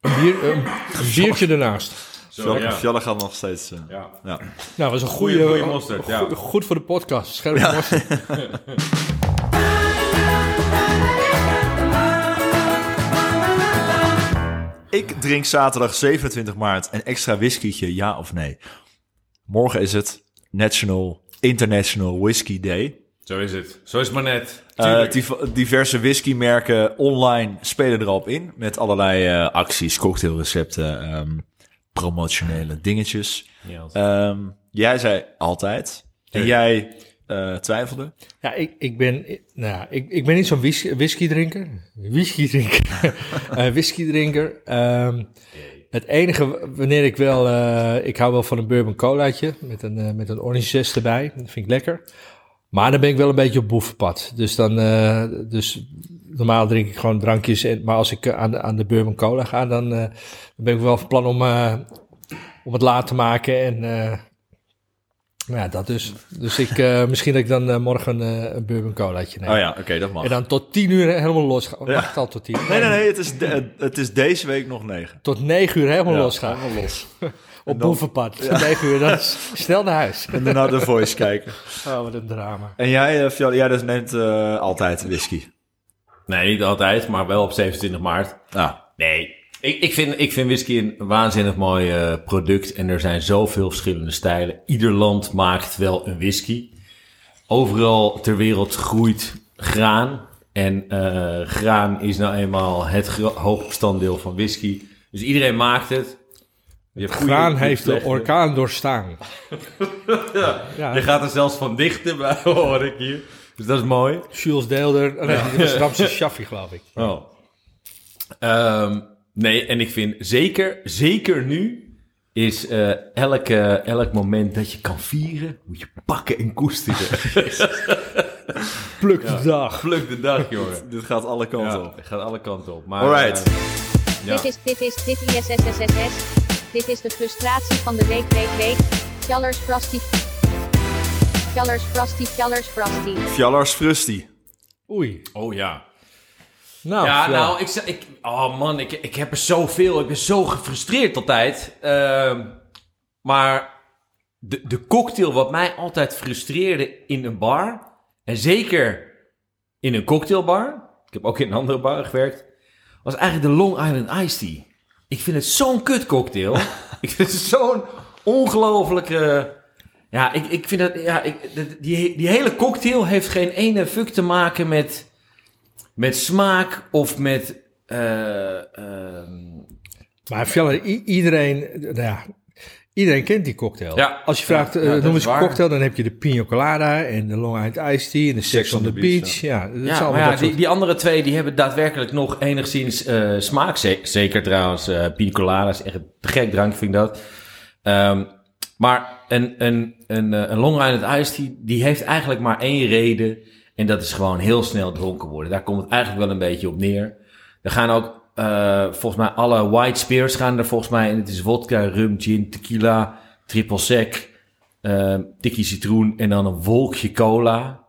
B: een, bier, een, een biertje ernaast.
C: Zo, ja.
A: Fjalla gaat nog steeds... eh,
C: Ja.
A: ja.
B: Nou, dat was een goede...
C: goeie mosterd, ja.
B: goed, goed voor de podcast. Scherpe mosterd.
A: Ik drink zaterdag 27 maart een extra whiskytje, ja of nee? Morgen is het National International Whisky Day.
C: Zo is het. Zo is het maar net.
A: Div- diverse whiskymerken online spelen erop in. Met allerlei eh, acties, cocktailrecepten, ehm, promotionele dingetjes. Ehm, jij zei altijd. En jij eh, twijfelde.
B: Ja, ik, ik ben, nou, ik, ik ben niet zo'n whisky, whisky drinker. Whisky drinker. Whisky drinker. Ehm, het enige wanneer ik wel, eh, ik hou wel van een bourbon colaatje met een, met een orange zest erbij. Dat vind ik lekker. Maar dan ben ik wel een beetje op boevenpad. Dus dan, eh, dus normaal drink ik gewoon drankjes. En, maar als ik aan de, aan de Bourbon Cola ga, dan, eh, dan ben ik wel van plan om, eh, om het laat te maken. En ja, dat dus. Dus ik, eh, misschien dat ik dan eh, morgen eh, een Bourbon Colaatje neem.
A: Oh ja, oké, dat mag.
B: En dan tot tien uur helemaal los gaan.
A: Ja.
B: Wacht al tot tien.
A: Nee, nee, nee, het is, de- het is deze week nog negen.
B: Tot negen uur helemaal
A: Ja,
B: los gaan.
A: helemaal los.
B: Op
A: dan-
B: boevenpad. Tot negen uur, dan is snel naar huis.
A: En daarna de voice kijken.
B: Oh, wat een drama.
A: En jij, uh, Fjall, jij dus neemt altijd whisky.
C: Nee, niet altijd, maar wel op 27 maart.
A: Ah,
C: Nee, ik, ik, vind, ik vind whisky een waanzinnig mooi eh, product. En er zijn zoveel verschillende stijlen. Ieder land maakt wel een whisky. Overal ter wereld groeit graan. En eh, graan is nou eenmaal het hoogbestanddeel van whisky. Dus iedereen maakt het. Je
B: Graan
C: goede
B: heeft de orkaan doorstaan.
C: ja.
B: Ja.
C: Je gaat er zelfs van dichten bij, hoor ik hier. Dus dat is mooi.
B: Jules Deelder. Ramses Shaffi, geloof ik.
C: Oh. Ehm, nee, en ik vind zeker, zeker nu is eh, elke, elk moment dat je kan vieren, moet je pakken en koesteren.
B: Pluk de dag.
C: Pluk de dag, jongen.
A: dit gaat alle kanten
C: Ja,
A: op.
C: het gaat alle kanten op. Maar,
A: Alright.
C: ja.
D: Dit is, dit is, dit ISSSSS. Dit is de frustratie van de week, week, week. Fjallers Frosty. Fjallers Frosty, Fjallers Frosty.
A: Fjallars Frusty.
B: Oei.
C: Oh ja.
B: Nou,
C: ja, nou, ik, ik, oh man, ik, ik heb er zoveel. Ik ben zo gefrustreerd altijd. Ehm, maar de, de cocktail wat mij altijd frustreerde in een bar, en zeker in een cocktailbar, ik heb ook in een andere bar gewerkt, was eigenlijk de Long Island Iced Tea. Ik vind het zo'n kut cocktail. ik vind het zo'n ongelofelijke... Ja, ik, ik vind dat... Ja, ik, die, die hele cocktail heeft geen ene fuck te maken met met smaak of met. eh, ehm,
B: Maar iedereen, nou ja, iedereen kent die cocktail.
C: Ja.
B: Als je vraagt,
C: Ja,
B: eh,
C: ja,
B: noem eens een cocktail, dan heb je de Pina Colada en de Long Island Iced Tea en de Sex, on the Beach. Ja, dat is
C: ja,
B: allemaal
C: maar ja,
B: dat
C: die,
B: soort-
C: die andere twee die hebben daadwerkelijk nog enigszins eh, smaak. Ze- Zeker trouwens, eh Pina Colada is echt een te gek drankje, vind ik dat. Ehm, maar een, een, een, eh, een Long Island Iced Tea, die heeft eigenlijk maar één reden. En dat is gewoon heel snel dronken worden. Daar komt het eigenlijk wel een beetje op neer. Er gaan ook, eh, volgens mij, alle white spirits gaan er volgens mij. En het is vodka, rum, gin, tequila, triple sec, eh tikkie citroen en dan een wolkje cola.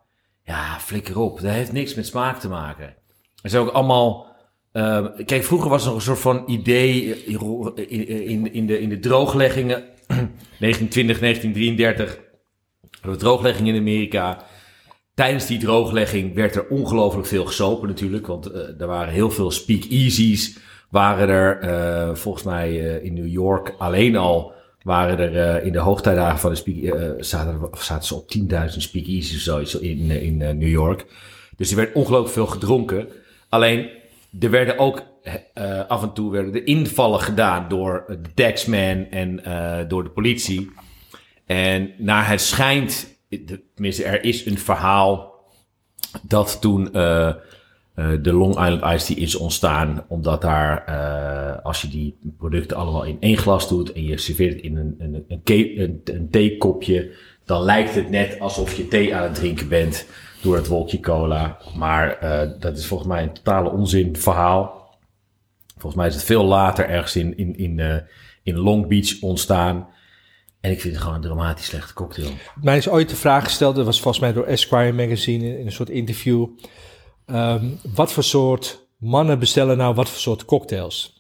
C: Ja, flikker op. Dat heeft niks met smaak te maken. Er zijn ook allemaal... eh, kijk, vroeger was er nog een soort van idee eh, in, in, de, in de droogleggingen. 1920, 1933. hadden we drooglegging in Amerika. Tijdens die drooglegging werd er ongelooflijk veel gesopen natuurlijk. Want eh, er waren heel veel speakeasies. Waren er, eh, volgens mij eh, in New York alleen al... waren er in de hoogtijdagen van de speak... zaten, zaten ze op 10.000 speakeasies of zoiets in, in New York. Dus er werd ongelooflijk veel gedronken. Alleen, er werden ook af en toe werden er invallen gedaan door de taxman en door de politie. En naar het schijnt, de- tenminste er is een verhaal dat toen eh, eh, de Long Island Iced Tea is ontstaan, omdat daar, eh, als je die producten allemaal in één glas doet en je serveert het in een, een, een, een, theekopje, dan lijkt het net alsof je thee aan het drinken bent door het wolkje cola. Maar dat is volgens mij een totale onzin verhaal. Volgens mij is het veel later ergens in, in, in, in Long Beach ontstaan. En ik vind het gewoon een dramatisch slechte cocktail.
B: Mij is ooit de vraag gesteld, dat was volgens mij door Esquire magazine in, een soort interview. Ehm, wat voor soort mannen bestellen nou wat voor soort cocktails?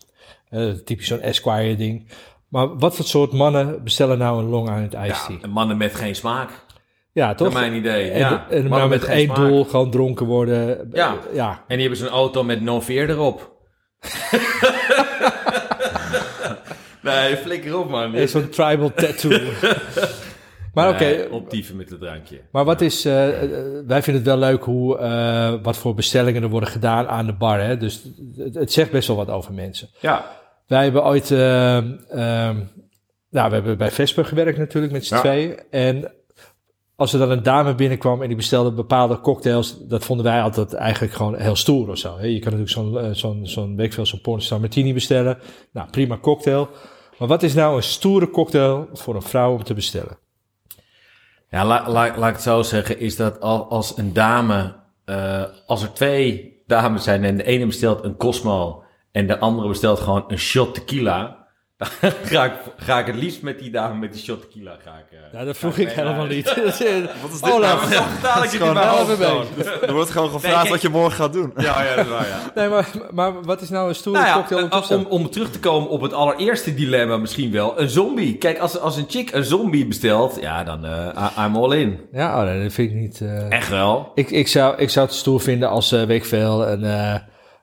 B: Eh, typisch zo'n Esquire ding. Maar wat voor soort mannen bestellen nou een Long Island Iced Tea?
C: Ja, mannen met geen smaak.
B: Ja, toch?
C: Naar mijn idee.
B: En,
C: ja.
B: en maar met
C: geen
B: één
C: smaak.
B: doel, gewoon dronken worden.
C: Ja.
B: Ja.
C: En die hebben zo'n auto met no veer erop. nee, flikker op man.
B: En Zo'n tribal tattoo. maar oké,
C: Nee, optieven met het drankje.
B: maar wat is... eh, eh, wij vinden het wel leuk hoe, eh, wat voor bestellingen er worden gedaan aan de bar. Hè? Dus het, het zegt best wel wat over mensen.
C: Ja.
B: Wij hebben ooit... eh, ehm, nou, we hebben bij Vesper gewerkt natuurlijk met z'n
C: Ja.
B: tweeën. En als er dan een dame binnenkwam en die bestelde bepaalde cocktails... dat vonden wij altijd eigenlijk gewoon heel stoer of zo. Je kan natuurlijk zo'n, zo'n, zo'n, weet zo'n pornstar martini bestellen. Nou, prima cocktail. Maar wat is nou een stoere cocktail voor een vrouw om te bestellen?
C: Ja, la, la- laat ik het zo zeggen, is dat al, als een dame, eh, als er twee dames zijn en de ene bestelt een Cosmo en de andere bestelt gewoon een shot tequila, ga ik, ga ik het liefst met die dame met die shot tequila ga ik... eh,
B: Ja, dat vroeg ik
C: mee
B: helemaal niet.
A: Wat is dit
B: Oh,
A: nou?
C: vertaal ik
B: even
C: gewoon.
A: Er wordt gewoon gevraagd wat je morgen gaat doen.
C: Ja, ja, dat is waar, ja.
B: Nee, maar, maar wat is nou een stoere
C: Nou ja,
B: cocktail om
C: eh, om, om terug te komen op het allereerste dilemma misschien wel. Een zombie. Kijk, als, als een chick een zombie bestelt, ja, dan eh I- I'm all in.
B: Ja, oh, nee, dat vind ik niet... eh,
C: Echt wel.
B: Ik, ik, zou, ik zou het stoer vinden als, eh weet ik veel, een, eh,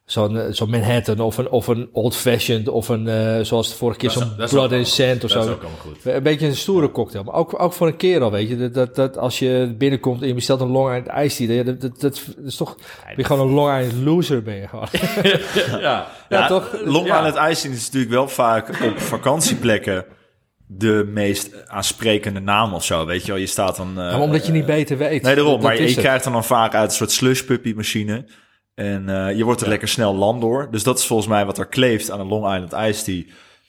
B: zo'n eh, zo'n Manhattan of een, of een Old Fashioned of een, eh, zoals de vorige keer, zo'n Blood and Sand of zo.
C: ook allemaal goed.
B: Een beetje een stoere cocktail. Maar ook, ook voor een kerel, weet je. Dat, dat, dat als je binnenkomt en je bestelt een Long Island Iced Tea. Dat, dat, dat, dat is toch... Ben je gewoon een Long Island loser, ben je gewoon.
C: Ja.
B: Ja, toch?
A: Long
C: Ja.
A: Island Icing is natuurlijk wel vaak op vakantieplekken de meest aansprekende naam of zo. Weet je wel, je staat dan... eh,
B: Ja, omdat je niet beter weet.
A: Nee, daarom.
B: Dat-
A: maar je, krijgt dan, dan vaak uit een soort slush puppy machine. En eh, je wordt er lekker snel land door. Dus dat is volgens mij wat er kleeft aan een Long Island Iced Tea.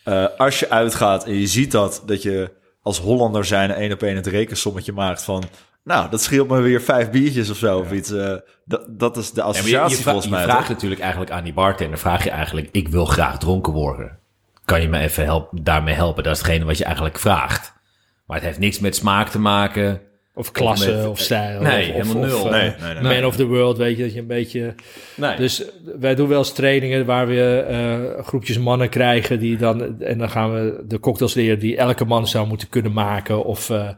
A: Eh, als je uitgaat en je ziet dat, dat je als Hollander zijn één op één het rekensommetje maakt van... Nou, dat scheelt me weer vijf biertjes of zo of iets. eh, dat, dat is de
C: Ja, je,
A: associatie
C: je,
A: volgens
C: je
A: mij.
C: vraagt
A: toch?
C: natuurlijk eigenlijk aan die bartender, vraag je eigenlijk, ik wil graag dronken worden. Kan je me even help, daarmee helpen? Dat is hetgene wat je eigenlijk vraagt. Maar het heeft niks met smaak te maken.
B: Of klasse,
C: Of
B: stijl.
C: Nee,
B: of,
C: helemaal
B: of,
C: nul.
B: eh,
A: Nee, nee, nee.
B: Man of the world, weet je, dat je een beetje...
C: Nee.
B: Dus wij doen wel eens trainingen waar we eh, groepjes mannen krijgen die dan... En dan gaan we de cocktails leren die elke man zou moeten kunnen maken. Of eh,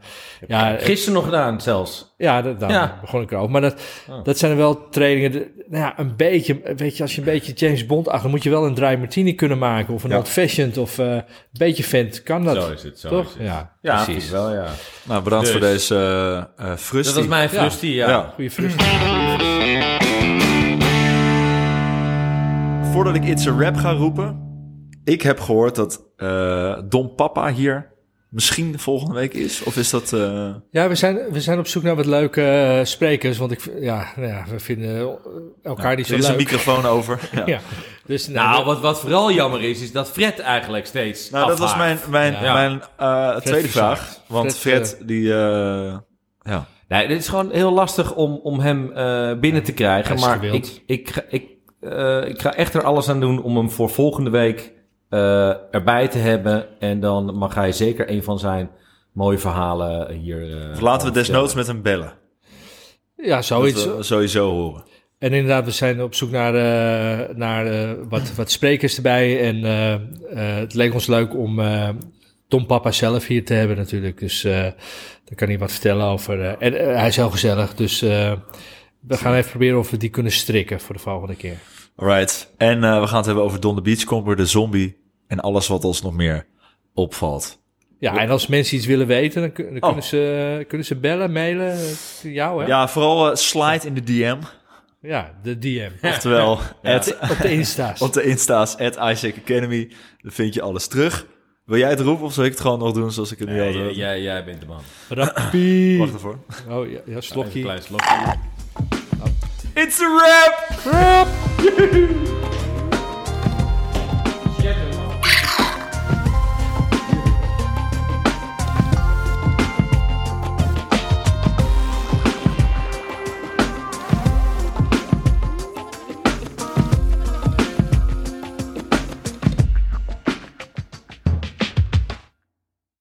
B: ja,
C: Gisteren nog gedaan zelfs.
B: ja, dat, daar
C: Ja.
B: begon ik erover. Maar dat,
C: Oh.
B: dat zijn er wel trainingen... de- nou ja, een beetje, weet je, als je een beetje James Bond achter... dan moet je wel een dry martini kunnen maken. Of een
A: Ja.
B: old fashioned. Of eh, een beetje vent kan dat.
C: Zo is het, zo
B: toch?
C: is het.
B: Ja,
C: Ja,
B: precies.
C: wel, ja.
A: Nou, bedankt
C: Dus.
A: voor deze eh eh frustie.
C: Dat was mijn frustie, ja.
A: Ja.
B: Goeie frust.
A: Voordat ik It's a Rap ga roepen. Ik heb gehoord dat eh Don Papa hier misschien volgende week is. Of is dat... eh,
B: Ja, we zijn, we zijn op zoek naar wat leuke eh, sprekers. Want ik, ja, nou ja, we vinden elkaar niet zo
A: er is
B: leuk.
A: een microfoon over. Ja.
B: Ja. Dus,
C: Nou,
B: we-
C: wat, wat vooral jammer is, is dat Fred eigenlijk steeds
A: Nou, dat was mijn, mijn,
B: Ja.
A: mijn eh, tweede
B: verzaakt.
A: vraag. Want
B: Fred,
A: Fred, die... ja.
C: Nee, dit is gewoon heel lastig om, om hem eh, binnen te krijgen. Maar ik, ik, ga- ik, eh, ik ga echt er alles aan doen om hem voor volgende week eh, erbij te hebben. En dan mag hij zeker een van zijn mooie verhalen hier... eh,
A: Of laten we desnoods met hem bellen.
B: ja, zoiets.
A: Dat we sowieso horen.
B: En inderdaad, we zijn op zoek naar, eh, naar eh, wat, wat sprekers erbij. En eh, eh, het leek ons leuk om eh, Tom Papa zelf hier te hebben natuurlijk. Dus eh daar kan hij wat vertellen over. eh, en eh, hij is heel gezellig, dus eh, we gaan even proberen of we die kunnen strikken voor de volgende keer.
A: Alright. En we gaan het hebben over Don the Beachcomber, de zombie... en alles wat ons nog meer opvalt.
B: Ja, en als mensen iets willen weten, dan, dan
A: Oh.
B: kunnen, ze, kunnen ze bellen, mailen. Jou, hè?
A: Ja, vooral slide in de DM.
B: Ja, de DM.
A: Oftewel, at,
B: Op de Insta's.
A: op de Insta's, at Isaac Academy. Daar vind je alles terug. Wil jij het roepen of zal ik het gewoon nog doen zoals ik het nu al
C: Nee,
A: doe?
C: jij, jij, jij bent de man.
B: Rappie.
A: Wacht ervoor.
B: Oh, ja, ja
C: Even een
B: slokje.
C: klein slokje.
A: It's a wrap!